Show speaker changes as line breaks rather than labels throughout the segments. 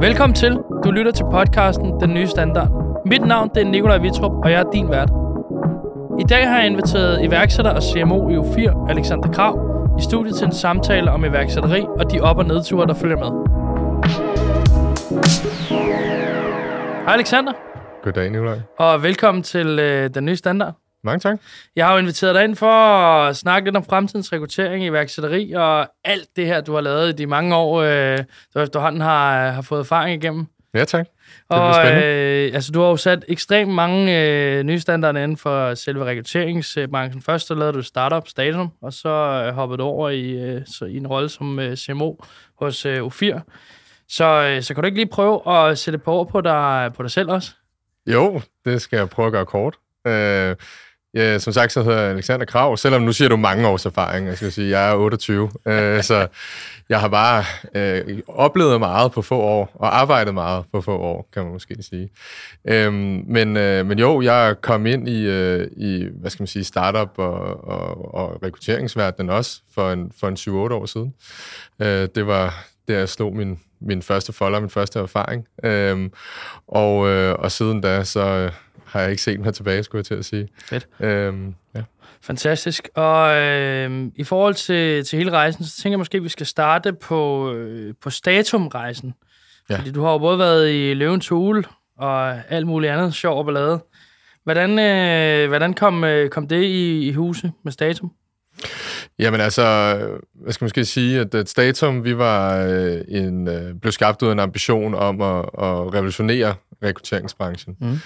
Velkommen til. Du lytter til podcasten Den Nye Standard. Mit navn det er Nikolaj Vitrup, og jeg er din vært. I dag har jeg inviteret iværksætter og CMO i U4, Alexander Krav, i studiet til en samtale om iværksætteri og de op- og nedture, der følger med. Hej Alexander,
Goddag, Nikolaj.
og velkommen til øh, Den Nye Standard.
Mange tak.
Jeg har jo inviteret dig ind for at snakke lidt om fremtidens rekruttering i iværksætteri og alt det her, du har lavet i de mange år, øh, du efterhånden har, har fået erfaring igennem.
Ja, tak. Det
Og øh, altså, du har jo sat ekstremt mange øh, nye standarder inden for selve rekrutteringsbranchen. Først så lavede du startup Statum, og så øh, hoppede du over i, øh, så, i en rolle som øh, CMO hos øh, U4. Så, øh, så kan du ikke lige prøve at sætte på ord på dig, på dig selv også?
Jo, det skal jeg prøve at gøre kort. Øh, ja, som sagt, så hedder jeg Alexander Krav, selvom nu siger du mange års erfaring. Jeg skal sige, jeg er 28, øh, så jeg har bare øh, oplevet meget på få år, og arbejdet meget på få år, kan man måske sige. Øh, men, øh, men jo, jeg kom ind i, øh, i hvad skal man sige, startup og, og, og rekrutteringsverdenen også for en, for en 7-8 år siden. Øh, det var der, jeg slog min, min første folder, min første erfaring. Øhm, og, øh, og siden da, så øh, har jeg ikke set mig tilbage, skulle jeg til at sige.
Fedt.
Øhm, ja.
Fantastisk. Og øh, i forhold til, til hele rejsen, så tænker jeg måske, at vi skal starte på, øh, på Statum-rejsen.
Ja.
Fordi du har jo både været i Løvens Hule og alt muligt andet sjov og ballade. Hvordan, øh, hvordan kom, øh, kom det i, i huse med Statum?
Jamen altså, hvad skal man måske sige, at, at Statum, vi var øh, en, øh, blev skabt ud af en ambition om at, at revolutionere rekrutteringsbranchen.
Mm.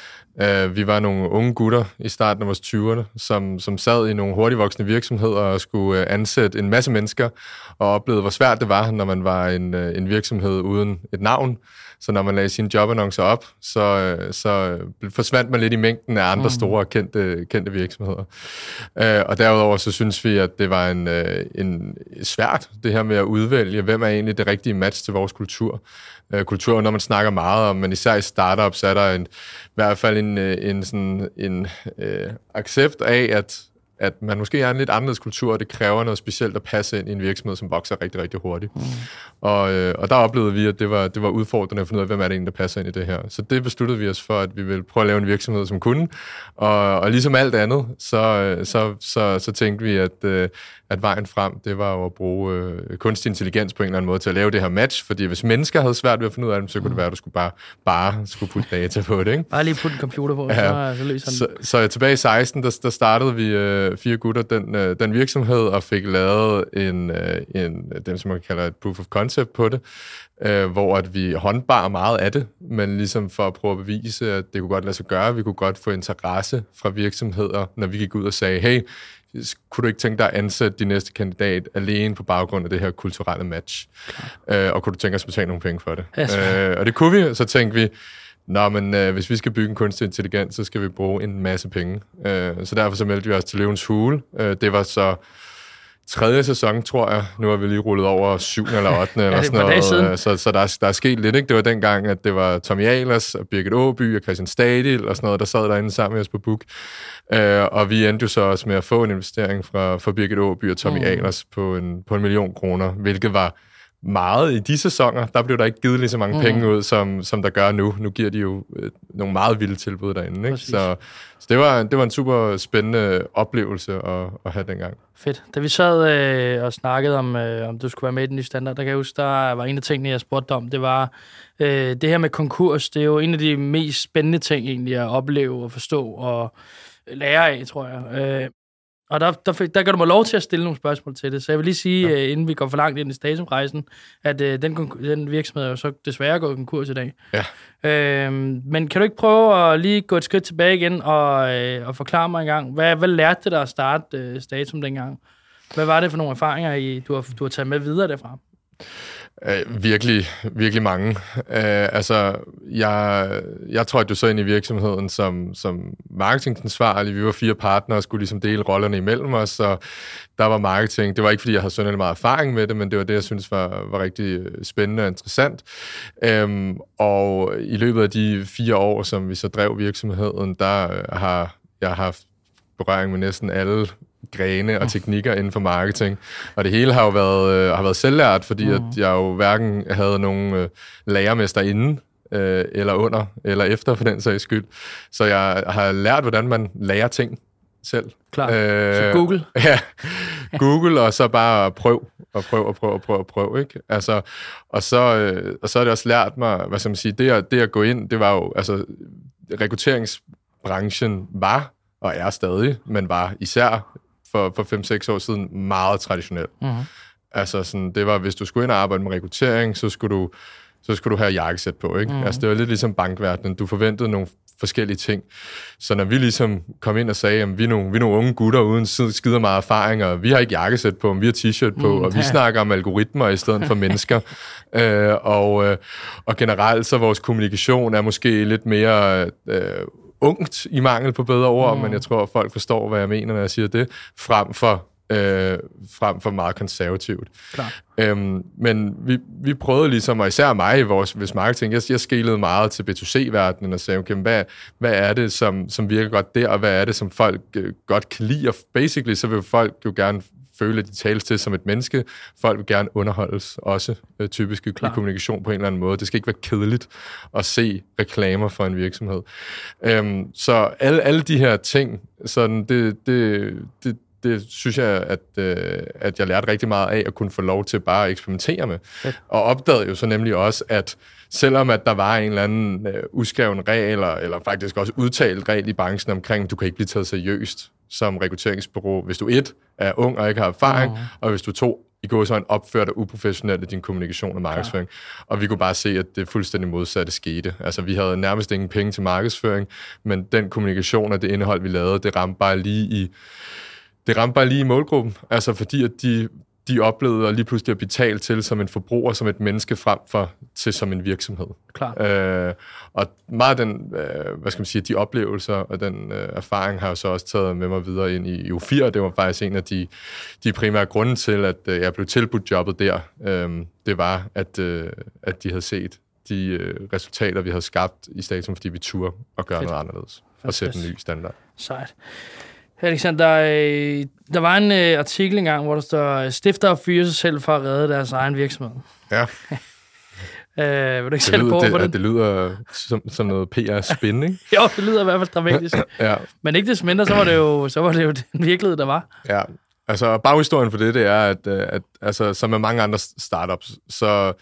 Uh, vi var nogle unge gutter i starten af vores 20'erne, som, som sad i nogle hurtigvoksende virksomheder og skulle uh, ansætte en masse mennesker, og oplevede, hvor svært det var, når man var en, en virksomhed uden et navn. Så når man lagde sine jobannoncer op, så, uh, så forsvandt man lidt i mængden af andre mm. store kendte, kendte virksomheder. Uh, og derudover så synes vi, at det var en, uh, en svært, det her med at udvælge, hvem er egentlig det rigtige match til vores kultur øh, kultur, når man snakker meget om, men især i startups er der en, i hvert fald en, øh, en, sådan, en øh, accept af, at, at man måske er en lidt anderledes kultur, og det kræver noget specielt at passe ind i en virksomhed, som vokser rigtig, rigtig hurtigt. Mm. Og, øh, og der oplevede vi, at det var, det var udfordrende at finde ud af, hvem er det egentlig, der passer ind i det her. Så det besluttede vi os for, at vi ville prøve at lave en virksomhed, som kunne. Og, og ligesom alt andet, så, så, så, så tænkte vi, at, øh, at vejen frem, det var jo at bruge øh, kunstig intelligens på en eller anden måde til at lave det her match, fordi hvis mennesker havde svært ved at finde ud af det, så kunne det være, at du skulle bare, bare skulle putte data på det, ikke?
Bare lige putte en computer på,
Ja.
så, så løser den.
Så, så tilbage i 16, der, der startede vi øh, fire gutter den, øh, den virksomhed og fik lavet en, øh, en, dem, som man kalder et proof of concept på det, øh, hvor at vi håndbar meget af det, men ligesom for at prøve at bevise, at det kunne godt lade sig gøre, vi kunne godt få interesse fra virksomheder, når vi gik ud og sagde, hey, kunne du ikke tænke dig at ansætte din næste kandidat alene på baggrund af det her kulturelle match? Øh, og kunne du tænke os at betale nogle penge for det?
Selvfølgelig.
øh, og det kunne vi, og så tænkte vi, Nå, men øh, hvis vi skal bygge en kunstig intelligens, så skal vi bruge en masse penge. Øh, så derfor så meldte vi os til Løvens Hule. Øh, det var så tredje sæson, tror jeg. Nu har vi lige rullet over syvende eller ottende. eller
det er
sådan
et par dage siden.
noget. Så, så der, er- der er sket lidt. Ikke? Det var dengang, at det var Tommy Ahlers og Birgit Åby og Christian Stadil og sådan noget, der sad derinde sammen med os på Book. Øh, og vi endte jo så også med at få en investering fra, fra Birgit Åby og Tommy
Mm.
mm. Ahlers på en, på en million kroner, hvilket var meget i de sæsoner. Der blev der ikke givet lige så mange
Mm.
penge ud, som, som der gør nu. Nu giver de jo øh, nogle meget vilde tilbud derinde. Ikke? Så, så det, var, det var en super spændende oplevelse at, at have dengang.
Fedt. Da vi sad øh, og snakkede om, øh, om du skulle være med i den nye standard, der kan jeg huske, der var en af tingene, jeg spurgte om, det var øh, det her med konkurs. Det er jo en af de mest spændende ting egentlig at opleve og forstå og lære af, tror jeg. Øh, og der, der, der gør du mig lov til at stille nogle spørgsmål til det. Så jeg vil lige sige, ja. øh, inden vi går for langt ind i statumrejsen, at øh, den, den virksomhed er jo så desværre gået konkurs i dag.
Ja.
Øh, men kan du ikke prøve at lige gå et skridt tilbage igen og, øh, og forklare mig en gang, hvad, hvad lærte det dig at starte øh, Statum dengang? Hvad var det for nogle erfaringer, I, du, har, du har taget med videre derfra?
Øh, virkelig, virkelig mange. Øh, altså, jeg, jeg tror, at du så ind i virksomheden som, som marketingansvarlig. Vi var fire partnere og skulle ligesom dele rollerne imellem os, og der var marketing. Det var ikke, fordi jeg havde sådan meget erfaring med det, men det var det, jeg synes var, var rigtig spændende og interessant. Øhm, og i løbet af de fire år, som vi så drev virksomheden, der øh, har jeg haft berøring med næsten alle grene og teknikker inden for marketing. Og det hele har jo været, øh, har været selvlært, fordi mm. at jeg jo hverken havde nogen øh, lærermester inden, øh, eller under, eller efter for den sags skyld. Så jeg har lært, hvordan man lærer ting selv.
Klar. Øh, så Google?
Ja, Google, og så bare prøv, og prøv, og prøv, og prøv, og prøv, ikke? Altså, og, så, øh, og så har det også lært mig, hvad skal man sige, det at, det at gå ind, det var jo, altså, rekrutteringsbranchen var, og er stadig, men var især for, for 5-6 år siden meget traditionel. Mm-hmm. Altså sådan, det var, hvis du skulle ind og arbejde med rekruttering, så skulle du, så skulle du have jakkesæt på, ikke? Mm. Altså, det var lidt ligesom bankverdenen. Du forventede nogle forskellige ting. Så når vi ligesom kom ind og sagde, at vi er nogle, vi er nogle unge gutter uden skider meget erfaring, og vi har ikke jakkesæt på, men vi har t-shirt på, mm, og vi snakker om algoritmer i stedet for mennesker. øh, og, øh, og generelt så vores kommunikation er måske lidt mere... Øh, ungt i mangel på bedre ord, mm. men jeg tror, at folk forstår, hvad jeg mener, når jeg siger det, frem for øh, frem for meget konservativt. Klar. Øhm, men vi, vi prøvede ligesom, og især mig i vores hvis marketing, jeg, jeg skilede meget til B2C-verdenen og sagde, okay, hvad, hvad er det, som, som virker godt der, og hvad er det, som folk øh, godt kan lide? Og basically, så vil folk jo gerne føle, at de tales til som et menneske. Folk vil gerne underholdes, også øh, typisk i kommunikation på en eller anden måde. Det skal ikke være kedeligt at se reklamer for en virksomhed. Øhm, så alle, alle de her ting, sådan, det, det, det, det synes jeg, at, øh, at jeg lærte rigtig meget af at kunne få lov til bare at eksperimentere med. Fedt. Og opdagede jo så nemlig også, at selvom at der var en eller anden øh, uskreven regel, eller, eller faktisk også udtalt regel i branchen omkring, du kan ikke blive taget seriøst som rekrutteringsbureau, hvis du et er ung og ikke har erfaring, mm. og hvis du to i går så en opført og uprofessionelt i din kommunikation og markedsføring. Ja. Og vi kunne bare se, at det fuldstændig modsatte skete. Altså, vi havde nærmest ingen penge til markedsføring, men den kommunikation og det indhold, vi lavede, det ramte bare lige i det ramte bare lige i målgruppen, altså fordi at de, de oplevede at lige pludselig at blive talt til som en forbruger, som et menneske frem for til som en virksomhed.
Klar.
Øh, og meget af den, øh, hvad skal man sige, de oplevelser og den øh, erfaring har jeg så også taget med mig videre ind i U4. Det var faktisk en af de, de primære grunde til, at øh, jeg blev tilbudt jobbet der. Øh, det var, at, øh, at de havde set de øh, resultater, vi havde skabt i staten, fordi vi turde at gøre Fedt. noget anderledes og sætte en ny standard.
Sejt. Alexander, øh, der var en øh, artikel engang, hvor der står, stifter og fyre sig selv for at redde deres egen virksomhed.
Ja.
øh, vil du ikke
det,
på den?
Det lyder som, som noget PR-spin, ikke?
jo, det lyder i hvert fald dramatisk. ja. Men ikke desto mindre, så var, det jo, så var det jo den virkelighed, der var.
Ja, altså baghistorien for det, det er, at, øh, at altså, som med mange andre startups, så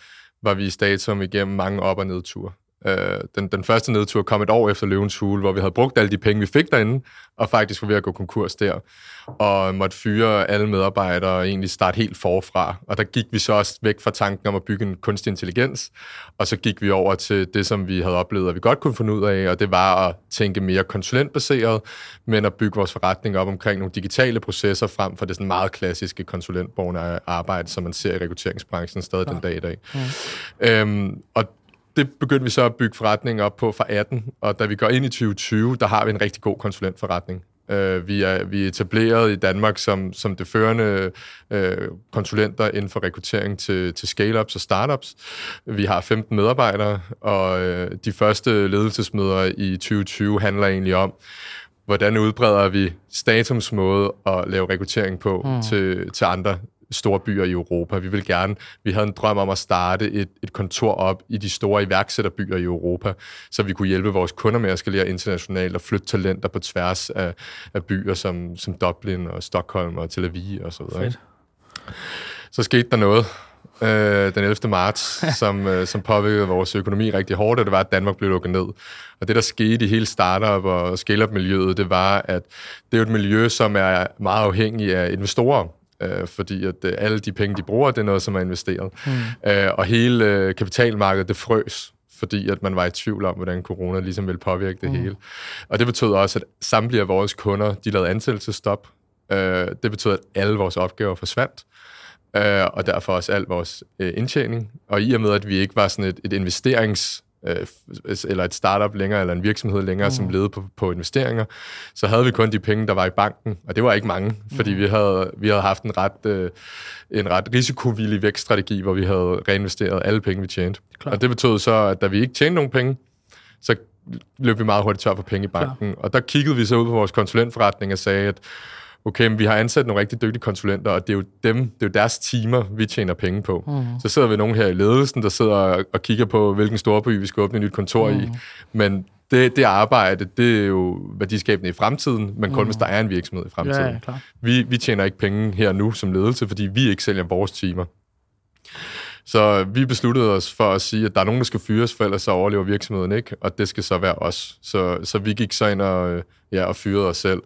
var vi i Statum igennem mange op- og nedture. Øh, den, den første nedtur kom et år efter Løvens Hule, hvor vi havde brugt alle de penge, vi fik derinde, og faktisk var ved at gå konkurs der. Og måtte fyre alle medarbejdere og egentlig starte helt forfra. Og der gik vi så også væk fra tanken om at bygge en kunstig intelligens, og så gik vi over til det, som vi havde oplevet, at vi godt kunne finde ud af, og det var at tænke mere konsulentbaseret, men at bygge vores forretning op omkring nogle digitale processer frem for det sådan meget klassiske konsulentborgende arbejde, som man ser i rekrutteringsbranchen stadig ja. den dag i dag. Mm. Øhm, og det begyndte vi så at bygge forretningen op på fra 18, og da vi går ind i 2020, der har vi en rigtig god konsulentforretning. Uh, vi, er, vi er etableret i Danmark som, som det førende uh, konsulenter inden for rekruttering til, til scale-ups og startups. Vi har 15 medarbejdere, og uh, de første ledelsesmøder i 2020 handler egentlig om, hvordan udbreder vi Statums måde at lave rekruttering på mm. til, til andre store byer i Europa. Vi vil gerne, vi havde en drøm om at starte et, et kontor op i de store iværksætterbyer i Europa, så vi kunne hjælpe vores kunder med at skalere internationalt og flytte talenter på tværs af, af byer som, som Dublin og Stockholm og Tel Aviv og så videre. Fedt. Så skete der noget øh, den 11. marts, som, øh, som påvirkede vores økonomi rigtig hårdt, og det var, at Danmark blev lukket ned. Og det, der skete i hele startup og scale-up-miljøet, det var, at det er et miljø, som er meget afhængig af investorer øh, fordi at øh, alle de penge, de bruger, det er noget, som er investeret. Mm. Øh, og hele øh, kapitalmarkedet, det frøs, fordi at man var i tvivl om, hvordan corona ligesom ville påvirke det mm. hele. Og det betød også, at samtlige af vores kunder, de lavede ansættelsestop. Øh, det betød, at alle vores opgaver forsvandt, øh, og derfor også al vores øh, indtjening. Og i og med, at vi ikke var sådan et, et investerings øh, eller et startup længere, eller en virksomhed længere, mm. som levede på, på investeringer, så havde vi kun de penge, der var i banken, og det var ikke mange, fordi mm. vi, havde, vi havde haft en ret, øh, en ret risikovillig vækststrategi, hvor vi havde reinvesteret alle penge, vi tjente. Klar. Og det betød så, at da vi ikke tjente nogen penge, så løb vi meget hurtigt tør for penge i banken. Klar. Og der kiggede vi så ud på vores konsulentforretning og sagde, at okay, men vi har ansat nogle rigtig dygtige konsulenter, og det er jo dem, det er jo deres timer, vi tjener penge på. Mm. Så sidder vi nogen her i ledelsen, der sidder og, kigger på, hvilken storby vi skal åbne et nyt kontor mm. i, men det, det arbejde, det er jo værdiskabende i fremtiden, men kun mm. hvis der er en virksomhed i fremtiden. Ja, ja, klar. Vi, vi tjener ikke penge her nu som ledelse, fordi vi ikke sælger vores timer. Så vi besluttede os for at sige, at der er nogen, der skal fyres, for ellers så overlever virksomheden ikke, og det skal så være os. Så, så vi gik så ind og, ja, og fyrede os selv.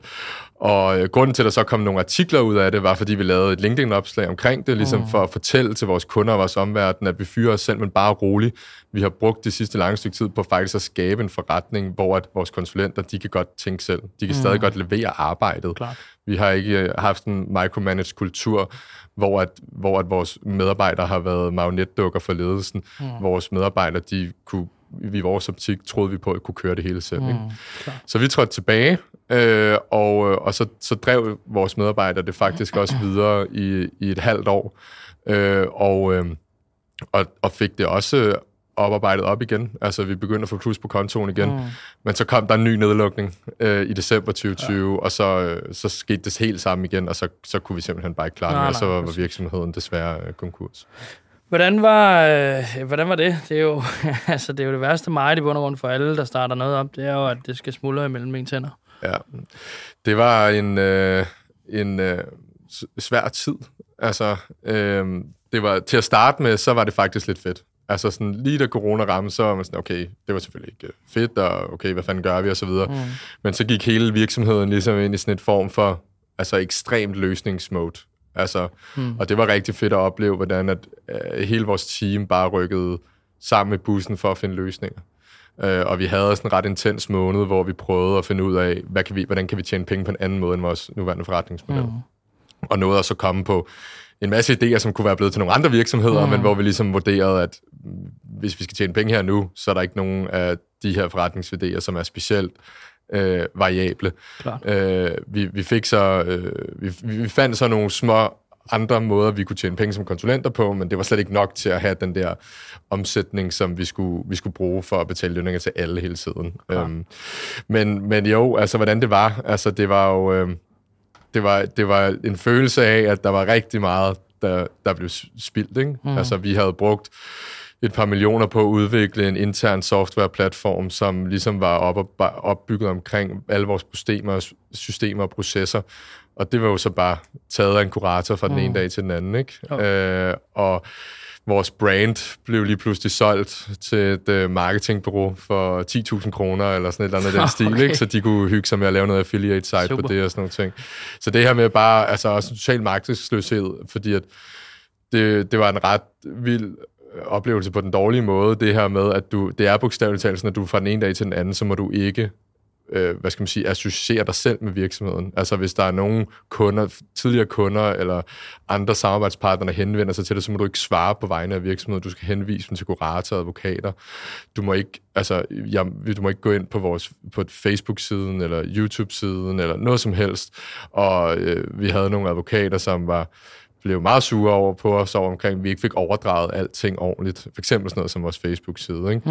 Og øh, grunden til, at der så kom nogle artikler ud af det, var, fordi vi lavede et LinkedIn-opslag omkring det, ligesom mm. for at fortælle til vores kunder og vores omverden, at vi fyrer os selv, men bare roligt. Vi har brugt det sidste lange stykke tid på faktisk at skabe en forretning, hvor at vores konsulenter, de kan godt tænke selv. De kan mm. stadig godt levere arbejdet. Klar. Vi har ikke øh, haft en micromanaged kultur, hvor, at, hvor at vores medarbejdere har været marionetdukker for ledelsen. Mm. Vores medarbejdere, de kunne i vores optik troede vi på at kunne køre det hele selv. Mm, ikke? Så vi trådte tilbage, øh, og, og så, så drev vores medarbejdere det faktisk også videre i, i et halvt år, øh, og, øh, og, og fik det også oparbejdet op igen. Altså, vi begyndte at få plus på kontoen igen. Mm. Men så kom der en ny nedlukning øh, i december 2020, ja. og så, øh, så skete det helt sammen igen, og så, så kunne vi simpelthen bare ikke klare det, og så var virksomheden desværre øh, konkurs.
Hvordan var, øh, hvordan var det? Det er, jo, altså, det er jo det værste meget i bund og grund for alle, der starter noget op. Det er jo, at det skal smuldre imellem mine tænder.
Ja, det var en, øh, en øh, svær tid. Altså, øh, det var, til at starte med, så var det faktisk lidt fedt. Altså sådan, lige da corona ramte, så var man sådan, okay, det var selvfølgelig ikke fedt, og okay, hvad fanden gør vi, og så videre. Mm. Men så gik hele virksomheden ligesom ind i sådan et form for altså ekstremt løsningsmode. Altså, mm. Og det var rigtig fedt at opleve, hvordan at, uh, hele vores team bare rykkede sammen med bussen for at finde løsninger. Uh, og vi havde sådan en ret intens måned, hvor vi prøvede at finde ud af, hvad kan vi, hvordan kan vi tjene penge på en anden måde end vores nuværende forretningsmodel. Mm. Og nåede også at komme på en masse idéer, som kunne være blevet til nogle andre virksomheder, mm. men hvor vi ligesom vurderede, at hvis vi skal tjene penge her nu, så er der ikke nogen af de her forretningsidéer, som er specielt øh, variable. Øh, vi, vi fik så, øh, vi, vi fandt så nogle små andre måder, vi kunne tjene penge som konsulenter på, men det var slet ikke nok til at have den der omsætning, som vi skulle, vi skulle bruge for at betale lønninger til alle hele tiden. Ja. Øhm, men, men jo, altså hvordan det var, altså det var jo, øh, det var, det var en følelse af, at der var rigtig meget, der, der blev spildt. Ikke? Mm. Altså vi havde brugt et par millioner på at udvikle en intern softwareplatform, som ligesom var op og, opbygget omkring alle vores systemer, systemer og processer. Og det var jo så bare taget af en kurator fra den mm. ene dag til den anden. Ikke? Okay. Øh, og vores brand blev lige pludselig solgt til et uh, marketingbureau for 10.000 kroner, eller sådan et eller andet den stil, okay. ikke? så de kunne hygge sig med at lave noget affiliate site Super. på det og sådan nogle ting. Så det her med bare, altså også total magtesløshed, fordi at det, det var en ret vild oplevelse på den dårlige måde, det her med, at du, det er bogstaveligt talt sådan, at du fra den ene dag til den anden, så må du ikke øh, hvad skal man sige, associere dig selv med virksomheden. Altså hvis der er nogen kunder, tidligere kunder eller andre samarbejdspartnere, der henvender sig til dig, så må du ikke svare på vegne af virksomheden. Du skal henvise dem til kurator og advokater. Du må ikke, altså, jeg, du må ikke gå ind på vores på Facebook-siden eller YouTube-siden eller noget som helst. Og øh, vi havde nogle advokater, som var blev meget sure over på os over omkring, at vi ikke fik overdraget alting ordentligt. For eksempel sådan noget som vores Facebook-side. Ikke?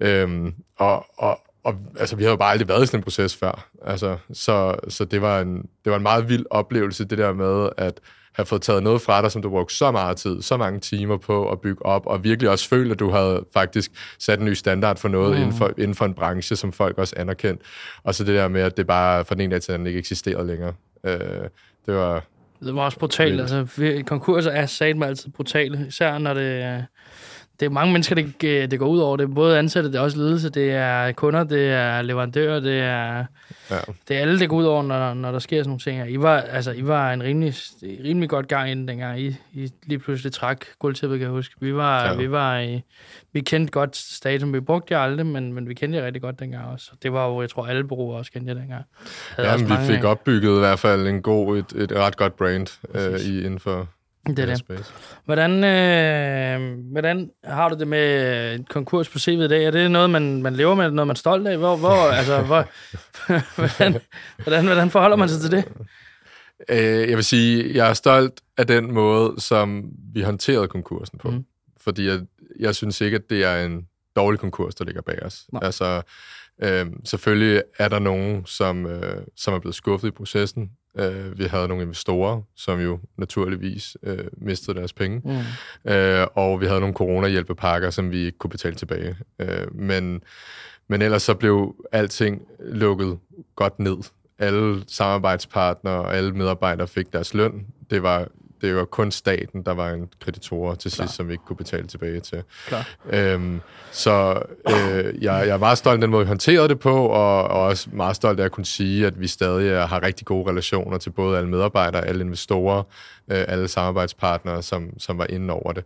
Mm. Øhm, og, og, og altså, vi havde jo bare aldrig været i sådan en proces før. Altså, så så det, var en, det var en meget vild oplevelse, det der med at have fået taget noget fra dig, som du brugte så meget tid, så mange timer på at bygge op, og virkelig også føle, at du havde faktisk sat en ny standard for noget mm. inden, for, inden for en branche, som folk også anerkendt. Og så det der med, at det bare fra den ene dag til den ikke eksisterede længere. Øh, det var...
Det var også brutalt. Altså, konkurser er satme altid brutale, især når det det er mange mennesker, det, det går ud over. Det er både ansatte, det er også ledelse, det er kunder, det er leverandører, det er, ja. det er alle, det går ud over, når, når der sker sådan nogle ting her. I var, altså, I var en rimelig, rimelig godt gang inden dengang. I, I lige pludselig træk guldtippet, kan jeg huske. Vi var, ja. vi var i, vi kendte godt staten. Vi brugte jer aldrig, men, men vi kendte jer rigtig godt dengang også. Det var jo, jeg tror, alle bureauer også kendte jer dengang.
Ja, men vi fik af. opbygget i hvert fald en god, et, et ret godt brand øh, i, inden for
det er det. Hvordan, øh, hvordan har du det med konkurs på CV'et i dag? Er det noget, man, man lever med? Noget, man er stolt af? Hvor, hvor, altså, hvor, hvordan, hvordan, hvordan forholder man sig til det?
Øh, jeg vil sige, jeg er stolt af den måde, som vi håndterede konkursen på. Mm. Fordi jeg, jeg synes ikke, at det er en dårlig konkurs, der ligger bag os. Nej. Altså, øh, selvfølgelig er der nogen, som, øh, som er blevet skuffet i processen. Øh, vi havde nogle investorer, som jo naturligvis øh, mistede deres penge. Mm. Øh, og vi havde nogle corona-hjælpepakker, som vi ikke kunne betale tilbage. Øh, men, men ellers så blev alting lukket godt ned. Alle samarbejdspartnere og alle medarbejdere fik deres løn. Det var det var kun staten, der var en kreditor til sidst, Klar. som vi ikke kunne betale tilbage til. Klar. Øhm, så øh, jeg, jeg er meget stolt af den måde, vi håndterede det på, og, og også meget stolt af at kunne sige, at vi stadig har rigtig gode relationer til både alle medarbejdere, alle investorer, øh, alle samarbejdspartnere, som, som var inde over det.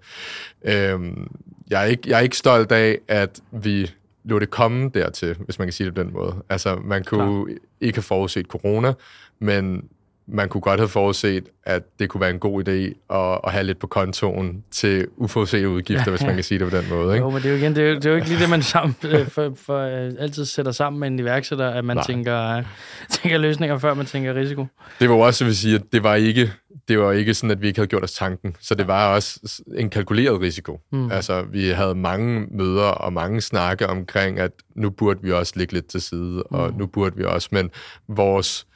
Øhm, jeg, er ikke, jeg er ikke stolt af, at vi lå det komme dertil, hvis man kan sige det på den måde. Altså, man kunne Klar. ikke have forudset corona, men man kunne godt have forudset, at det kunne være en god idé at, at have lidt på kontoen til uforudsete udgifter, hvis man kan sige det på den måde. Ikke?
Jo, men det er jo, igen, det er jo, det er jo ikke lige det, man sammen, øh, for, for, uh, altid sætter sammen med en iværksætter, at man tænker, uh, tænker løsninger, før man tænker risiko.
Det var også, vil sige, at det var ikke det var ikke sådan, at vi ikke havde gjort os tanken. Så det var også en kalkuleret risiko. Mm. Altså, vi havde mange møder og mange snakke omkring, at nu burde vi også ligge lidt til side, mm. og nu burde vi også, men vores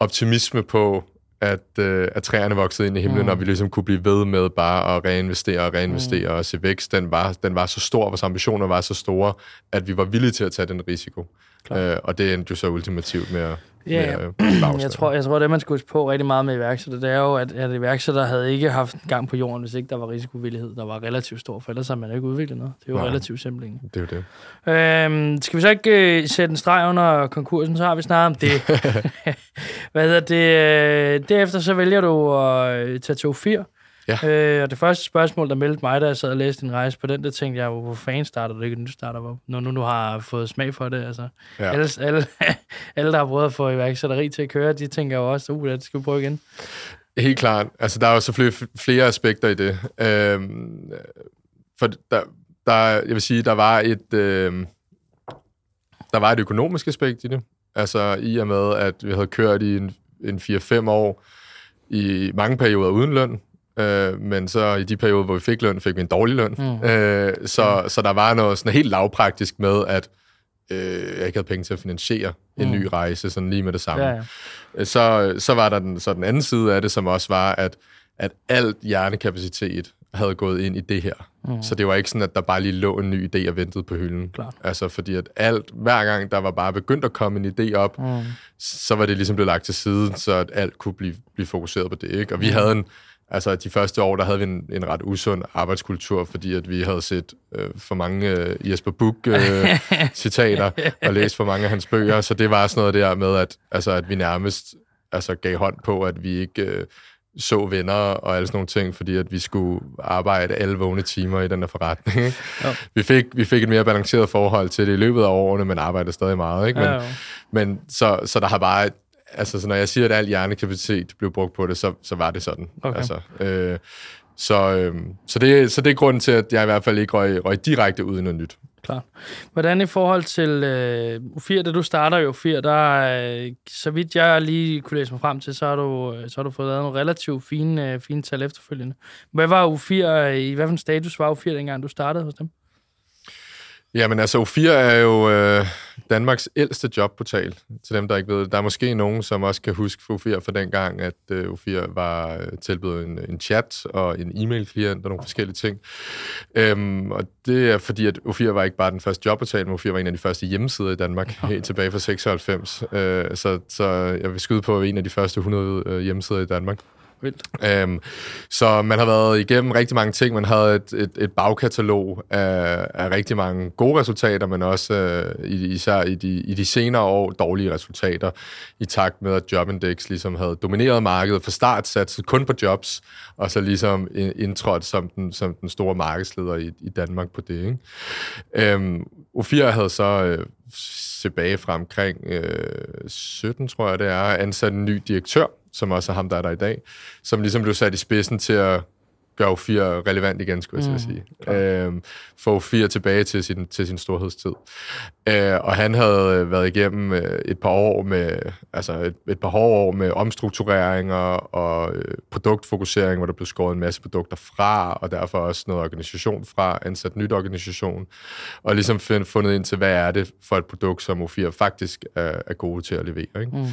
optimisme på, at, øh, at træerne voksede ind i himlen, mm. og vi ligesom kunne blive ved med bare at reinvestere og reinvestere mm. og se vækst, den var, den var så stor, vores ambitioner var så store, at vi var villige til at tage den risiko. Øh, og det endte jo så ultimativt med at,
Ja, med, øh, jeg tror, jeg tror, det man skal huske på rigtig meget med iværksætter, det er jo, at, at iværksætter havde ikke haft gang på jorden, hvis ikke der var risikovillighed, der var relativt stor, for ellers har man ikke udviklet noget. Det er jo Nej, relativt simpelt.
Det er jo det.
Øhm, skal vi så ikke uh, sætte en streg under konkursen, så har vi snart om det. Hvad hedder det? Derefter så vælger du at uh, tage til 4 Ja. Øh, og det første spørgsmål, der meldte mig, da jeg sad og læste din rejse på den, der tænkte jeg, hvor fanden starter du ikke en ny starter når nu du har fået smag for det. Altså, ja. alle, alle, alle, der har prøvet at få iværksætteri til at køre, de tænker jo også, uh, det skal vi prøve igen.
Helt klart. Altså, der er jo så flere, flere aspekter i det. Øhm, for der, der, jeg vil sige, der var et, øh, der var et økonomisk aspekt i det. Altså, i og med, at vi havde kørt i en, en 4-5 år, i mange perioder uden løn, Øh, men så i de perioder, hvor vi fik løn, fik vi en dårlig løn. Mm. Øh, så, mm. så der var noget sådan helt lavpraktisk med, at øh, jeg ikke havde penge til at finansiere mm. en ny rejse, sådan lige med det samme. Ja, ja. Øh, så, så var der den, så den anden side af det, som også var, at, at alt hjernekapacitet havde gået ind i det her. Mm. Så det var ikke sådan, at der bare lige lå en ny idé og ventede på hylden. Klart. Altså fordi at alt, hver gang der var bare begyndt at komme en idé op, mm. så var det ligesom blevet lagt til side, så at alt kunne blive, blive fokuseret på det. Ikke? Og vi mm. havde en, Altså, de første år, der havde vi en, en ret usund arbejdskultur, fordi at vi havde set øh, for mange øh, Jesper Buch-citater øh, og læst for mange af hans bøger, så det var sådan noget der med, at, altså, at vi nærmest altså, gav hånd på, at vi ikke øh, så venner og alle sådan nogle ting, fordi at vi skulle arbejde alle vågne timer i den her forretning. Ja. Vi, fik, vi fik et mere balanceret forhold til det i løbet af årene, men arbejdede stadig meget. Ikke? Men, ja, men så, så der har bare altså, så når jeg siger, at al hjernekapacitet blev brugt på det, så, så var det sådan. Okay. Altså, øh, så, øh, så, det, så det er grunden til, at jeg i hvert fald ikke røg, røg direkte ud i noget nyt.
Klar. Hvordan i forhold til øh, U4, da du starter jo U4, der øh, så vidt jeg lige kunne læse mig frem til, så har du, så har du fået lavet nogle relativt fine, øh, fine tal efterfølgende. Hvad var U4, i hvad for en status var U4, dengang du startede hos dem?
Jamen altså, O4 er jo øh, Danmarks ældste jobportal, til dem, der ikke ved det. Der er måske nogen, som også kan huske O4 for den gang, at øh, O4 var øh, tilbudt en, en chat og en e-mail-klient og nogle forskellige ting. Øhm, og det er fordi, at O4 var ikke bare den første jobportal, men O4 var en af de første hjemmesider i Danmark, helt tilbage fra 96. Øh, så, så jeg vil skyde på en af de første 100 øh, hjemmesider i Danmark. Vildt. Øhm, så man har været igennem rigtig mange ting. Man havde et, et, et bagkatalog af, af rigtig mange gode resultater, men også øh, især i de, i de senere år dårlige resultater, i takt med, at Jobindex ligesom havde domineret markedet fra start, satset kun på jobs, og så ligesom indtrådt som den, som den store markedsleder i, i Danmark på det. Ikke? Øhm, O4 havde så øh, tilbage fra omkring øh, 17, tror jeg det er, ansat en ny direktør, som også er ham, der er der i dag, som ligesom blev sat i spidsen til at gør U4 relevant igen, skulle jeg mm, sige. Øhm, få U4 tilbage til sin, til sin storhedstid. Øh, og han havde været igennem øh, et par år med, altså et, et par hårde år med omstruktureringer og øh, produktfokusering, hvor der blev skåret en masse produkter fra, og derfor også noget organisation fra, ansat nyt organisation, og ligesom find, fundet ind til, hvad er det for et produkt, som U4 faktisk er, er gode til at levere. Ikke? Mm.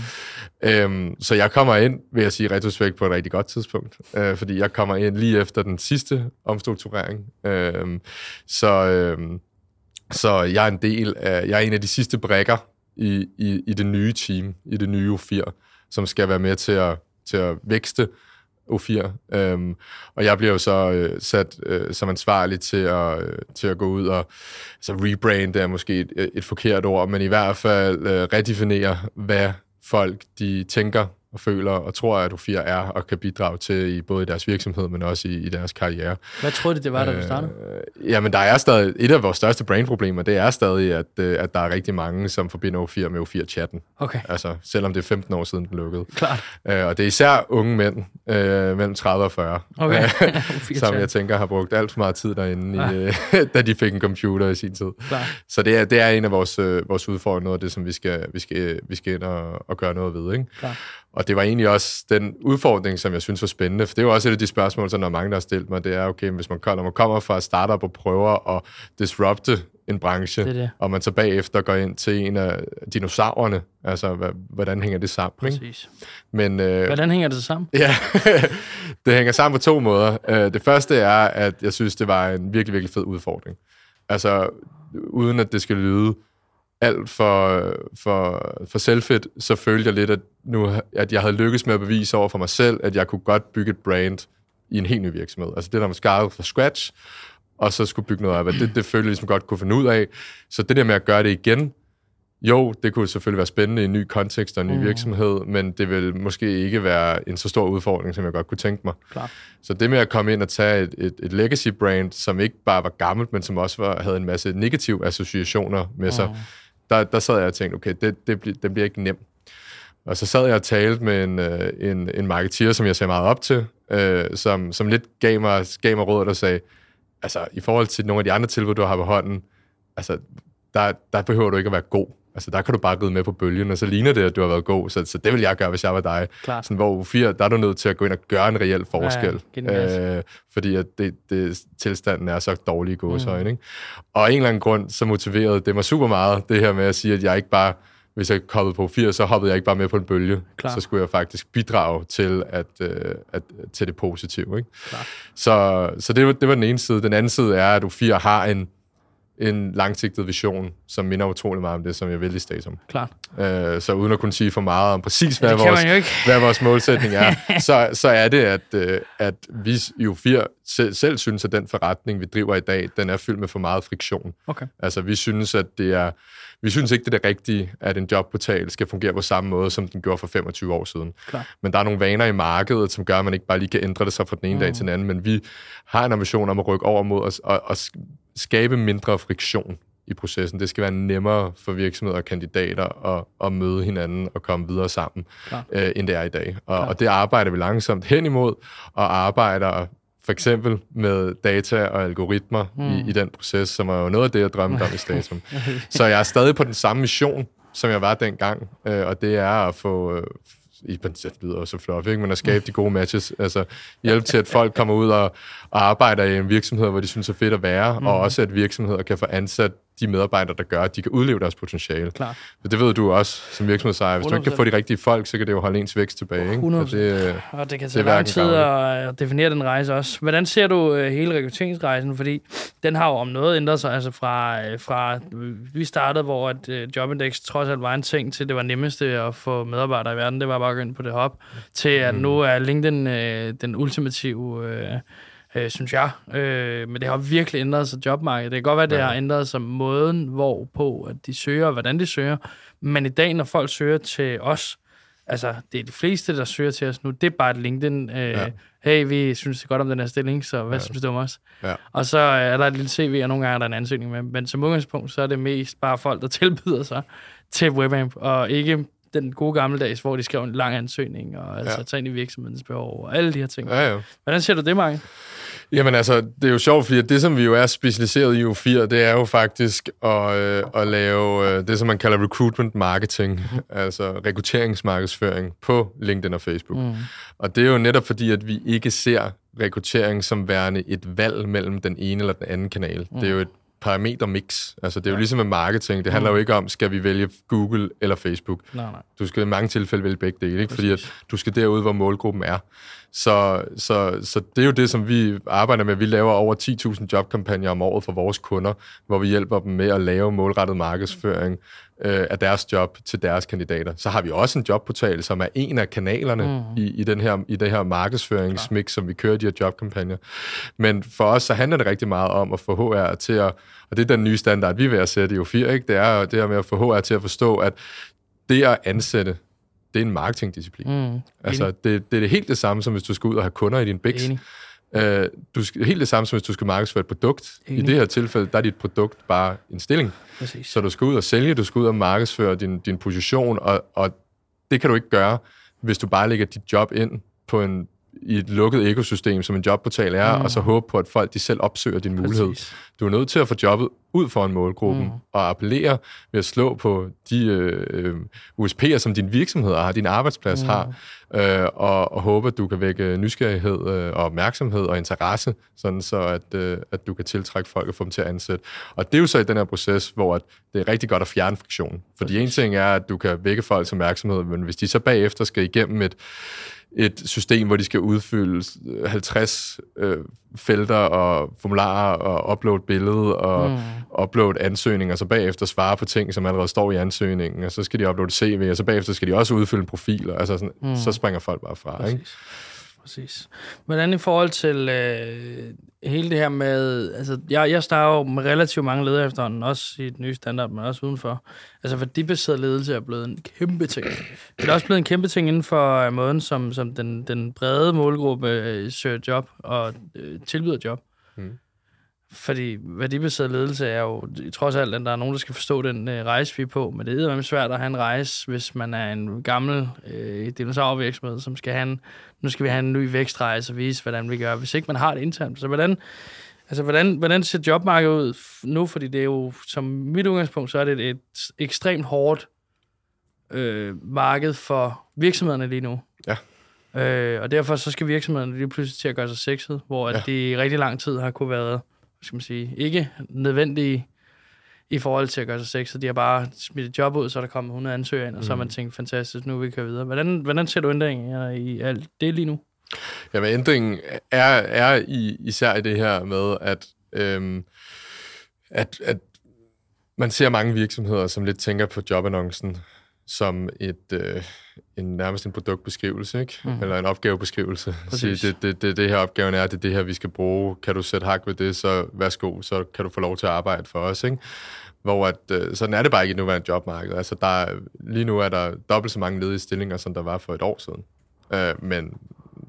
Øhm, så jeg kommer ind, vil jeg sige, retrospekt på et rigtig godt tidspunkt, øh, fordi jeg kommer ind lige efter den sidste omstrukturering. Øh, så, øh, så jeg er en del af, jeg er en af de sidste brækker i, i, i det nye team, i det nye U4, som skal være med til at, til at vækste U4. Øhm, og jeg bliver jo så øh, sat øh, som ansvarlig til at, øh, til at gå ud og altså så rebrande er måske et, et forkert ord, men i hvert fald øh, redefinere, hvad folk de tænker og føler og tror, at U4 er og kan bidrage til i både i deres virksomhed, men også i, i deres karriere.
Hvad troede du, det var, da du startede?
Øh, jamen, der er stadig, et af vores største brainproblemer, det er stadig, at, øh, at der er rigtig mange, som forbinder U4 med U4-chatten.
Okay.
Altså, selvom det er 15 år siden, den lukkede.
Klart.
Øh, og det er især unge mænd, øh, mellem 30 og 40,
okay.
som jeg tænker har brugt alt for meget tid derinde, ja. i, øh, da de fik en computer i sin tid.
Klar.
Så det er, det er en af vores, øh, vores udfordringer, noget af det, som vi skal, vi skal, vi skal ind og, og gøre noget ved. Ikke?
Klar.
Og det var egentlig også den udfordring, som jeg synes var spændende, for det er jo også et af de spørgsmål, som der er mange, der har stillet mig, det er, okay, hvis man, når man kommer fra startup og prøver at disrupte en branche,
det det.
og man så bagefter går ind til en af dinosaurerne, altså, hvordan hænger det sammen?
Præcis. Ikke?
Men, øh,
hvordan hænger det sammen?
Ja, det hænger sammen på to måder. Øh, det første er, at jeg synes, det var en virkelig, virkelig fed udfordring. Altså, uden at det skal lyde alt for, for, for selvfedt, så følte jeg lidt, at, nu, at jeg havde lykkes med at bevise over for mig selv, at jeg kunne godt bygge et brand i en helt ny virksomhed. Altså det, der var skadet fra scratch, og så skulle bygge noget af, det, det følte jeg ligesom godt kunne finde ud af. Så det der med at gøre det igen, jo, det kunne selvfølgelig være spændende i en ny kontekst og en ny mm. virksomhed, men det vil måske ikke være en så stor udfordring, som jeg godt kunne tænke mig.
Klar.
Så det med at komme ind og tage et, et, et legacy brand, som ikke bare var gammelt, men som også var, havde en masse negative associationer med sig, mm der, der sad jeg og tænkte, okay, det, det, det bliver ikke nemt. Og så sad jeg og talte med en, øh, en, en marketeer, som jeg ser meget op til, øh, som, som lidt gav mig, gav mig råd, der sagde, altså i forhold til nogle af de andre tilbud, du har på hånden, altså der, der behøver du ikke at være god. Altså, der kan du bare ride med på bølgen, og så ligner det, at du har været god. Så, så det vil jeg gøre, hvis jeg var dig.
Klar.
Sådan, hvor U4, der er du nødt til at gå ind og gøre en reel forskel. Ja, øh, fordi at det, det, tilstanden er så dårlig i gåsøjne. Mm. Ikke? Og af en eller anden grund, så motiverede det mig super meget, det her med at sige, at jeg ikke bare hvis jeg hoppede på 4, så hoppede jeg ikke bare med på en bølge. Klar. Så skulle jeg faktisk bidrage til, at, øh, at, til det positive. Ikke?
Klar.
Så, så det, var, det var den ene side. Den anden side er, at U4 har en, en langsigtet vision, som minder utrolig meget om det, som jeg vil i Statum.
Klart.
Øh, så uden at kunne sige for meget om præcis, hvad, vores, hvad vores målsætning er, så, så er det, at, øh, at vi jo fire selv, selv synes, at den forretning, vi driver i dag, den er fyldt med for meget friktion.
Okay.
Altså, vi synes, at det er vi synes ikke, det er det rigtige, at en jobportal skal fungere på samme måde, som den gjorde for 25 år siden.
Klar.
Men der er nogle vaner i markedet, som gør, at man ikke bare lige kan ændre det sig fra den ene mm. dag til den anden. Men vi har en ambition om at rykke over mod os og, og skabe mindre friktion i processen. Det skal være nemmere for virksomheder og kandidater at, at møde hinanden og komme videre sammen, øh, end det er i dag. Og, og det arbejder vi langsomt hen imod, og arbejder for eksempel med data og algoritmer mm. i, i den proces, som er jo noget af det, jeg drømte om i Statum. Så jeg er stadig på den samme mission, som jeg var dengang, øh, og det er at få, øh, i det lyder så flot, ikke? men at skabe de gode matches, altså hjælpe til, at folk kommer ud og, og arbejder i en virksomhed, hvor de synes er fedt at være, mm. og også at virksomheder kan få ansat de medarbejdere, der gør, at de kan udleve deres potentiale.
Klar.
For det ved du også som virksomhedsejer. Hvis 100%. du ikke kan få de rigtige folk, så kan det jo holde ens vækst tilbage. Ikke?
100%. Og det, og det kan tage lang tid at definere den rejse også. Hvordan ser du øh, hele rekrutteringsrejsen? Fordi den har jo om noget ændret sig. Altså fra, øh, fra vi startede, hvor at øh, Jobindex trods alt var en ting til, det var nemmeste at få medarbejdere i verden. Det var bare at gå ind på det hop. Til at mm. nu er LinkedIn den ultimative øh, synes jeg. Øh, men det har virkelig ændret sig jobmarkedet. Det kan godt være, det ja. har ændret sig måden, hvorpå at de søger, og hvordan de søger. Men i dag, når folk søger til os, altså det er de fleste, der søger til os nu, det er bare et LinkedIn. Øh, ja. Hey, vi synes det godt om den her stilling, så hvad ja. synes du om os?
Ja.
Og så er der et lille CV, og nogle gange er der en ansøgning med. Men som udgangspunkt, så er det mest bare folk, der tilbyder sig til WebAmp, og ikke den gode gammeldags, hvor de skrev en lang ansøgning, og altså ja. tage ind i virksomhedens behov, og alle de her ting.
Ja, ja.
Hvordan ser du det, Marke?
Jamen altså, det er jo sjovt, fordi det, som vi jo er specialiseret i U4, det er jo faktisk at, øh, at lave øh, det, som man kalder recruitment marketing, mm. altså rekrutteringsmarkedsføring på LinkedIn og Facebook. Mm. Og det er jo netop fordi, at vi ikke ser rekruttering som værende et valg mellem den ene eller den anden kanal. Mm. Det er jo et parametermix. Altså, det er jo ja. ligesom med marketing. Det handler mm. jo ikke om, skal vi vælge Google eller Facebook.
Nej, nej.
Du skal i mange tilfælde vælge begge dele, ikke? fordi at du skal derud, hvor målgruppen er. Så, så, så det er jo det, som vi arbejder med. Vi laver over 10.000 jobkampagner om året for vores kunder, hvor vi hjælper dem med at lave målrettet markedsføring øh, af deres job til deres kandidater. Så har vi også en jobportal, som er en af kanalerne mm. i, i, den her, i det her markedsføringsmix, som vi kører de her jobkampagner. Men for os, så handler det rigtig meget om at få HR til at, og det er den nye standard, vi er ved at sætte i U4, ikke? det er det her med at få HR til at forstå, at det at ansætte, det er en marketingdisciplin. Mm. Altså, det, det er det helt det samme, som hvis du skal ud og have kunder i din Bix. Uh, du skal, helt det samme som hvis du skal markedsføre et produkt. Enig. I det her tilfælde, der er dit produkt bare en stilling. Præcis. Så du skal ud og sælge, du skal ud og markedsføre din, din position, og, og det kan du ikke gøre, hvis du bare lægger dit job ind på en i et lukket økosystem, som en jobportal er, mm. og så håbe på, at folk de selv opsøger din Præcis. mulighed. Du er nødt til at få jobbet ud for en målgruppe, mm. og appellere ved at slå på de øh, øh USP'er, som din virksomhed har, din arbejdsplads mm. har, øh, og, og håbe, at du kan vække nysgerrighed øh, og opmærksomhed og interesse, sådan så at, øh, at du kan tiltrække folk og få dem til at ansætte. Og det er jo så i den her proces, hvor at det er rigtig godt at fjerne friktion. Fordi en ting er, at du kan vække folks opmærksomhed, men hvis de så bagefter skal igennem et et system, hvor de skal udfylde 50 øh, felter og formularer og uploade billede og mm. uploade ansøgninger, og så bagefter svare på ting, som allerede står i ansøgningen, og så skal de uploade CV, og så bagefter skal de også udfylde en profil, og altså sådan, mm. så springer folk bare fra. Ikke?
Præcis. Hvordan i forhold til øh, hele det her med... Altså, jeg, jeg starter jo med relativt mange ledere efterhånden, også i den nye standard, men også udenfor. Altså, værdibaseret ledelse er blevet en kæmpe ting. Det er også blevet en kæmpe ting inden for øh, måden, som, som den, den brede målgruppe øh, søger job og øh, tilbyder job. Mm. Fordi værdibaseret ledelse er jo trods alt, at der er nogen, der skal forstå den øh, rejse, vi er på. Men det er svært at have en rejse, hvis man er en gammel øh, dinosaurvirksomhed, som skal have en, nu skal vi have en ny vækstrejse og vise, hvordan vi gør, hvis ikke man har det internt. Så hvordan, altså, hvordan, hvordan ser jobmarkedet ud nu? Fordi det er jo, som mit udgangspunkt, så er det et ekstremt hårdt øh, marked for virksomhederne lige nu.
Ja.
Øh, og derfor så skal virksomhederne lige pludselig til at gøre sig sexet, hvor ja. at de i rigtig lang tid har kunne være skal man sige, ikke nødvendige i forhold til at gøre sig sexet. De har bare smidt et job ud, så er der kommet 100 ansøgere ind, og mm. så har man mm. tænkt, fantastisk, nu vil vi køre videre. Hvordan, hvordan ser du ændringen i alt det lige nu?
Jamen, ændringen er, er i, især i det her med, at, øhm, at, at man ser mange virksomheder, som lidt tænker på jobannoncen som et, øh, en nærmest en produktbeskrivelse, ikke? Mm. eller en opgavebeskrivelse. Sige, det, det, det, det her opgaven er, det er det her, vi skal bruge. Kan du sætte hak ved det, så værsgo, så kan du få lov til at arbejde for os. Ikke? Hvor at, øh, sådan er det bare ikke i nuværende jobmarked. Altså, der er, lige nu er der dobbelt så mange ledige stillinger, som der var for et år siden. Øh, men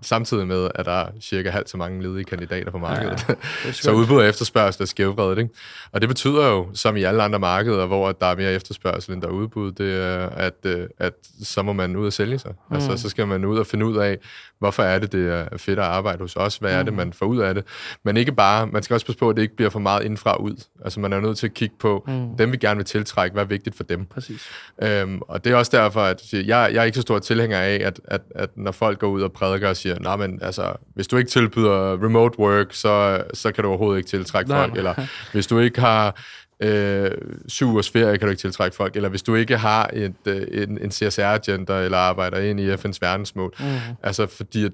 samtidig med, at der er cirka halvt så mange ledige kandidater på markedet. Ja, så udbud og efterspørgsel er skævvredet. Ikke? Og det betyder jo, som i alle andre markeder, hvor der er mere efterspørgsel, end der er udbud, det er, at, øh, at så må man ud og sælge sig. Mm. Altså, så skal man ud og finde ud af, hvorfor er det, det er fedt at arbejde hos os? Hvad er det, mm. man får ud af det? Men ikke bare, man skal også passe på, at det ikke bliver for meget indfra ud. Altså, man er nødt til at kigge på, mm. dem vi gerne vil tiltrække, hvad er vigtigt for dem.
Præcis.
Øhm, og det er også derfor, at jeg, jeg er ikke så stor tilhænger af, at, at, at når folk går ud og prædiker og siger, nej, men altså, hvis du ikke tilbyder remote work, så, så kan du overhovedet ikke tiltrække nej. folk. Eller hvis du ikke har øh, syv ugers ferie, kan du ikke tiltrække folk. Eller hvis du ikke har et, øh, en, en CSR-agenda, eller arbejder ind i FN's verdensmål. Mm. Altså, fordi at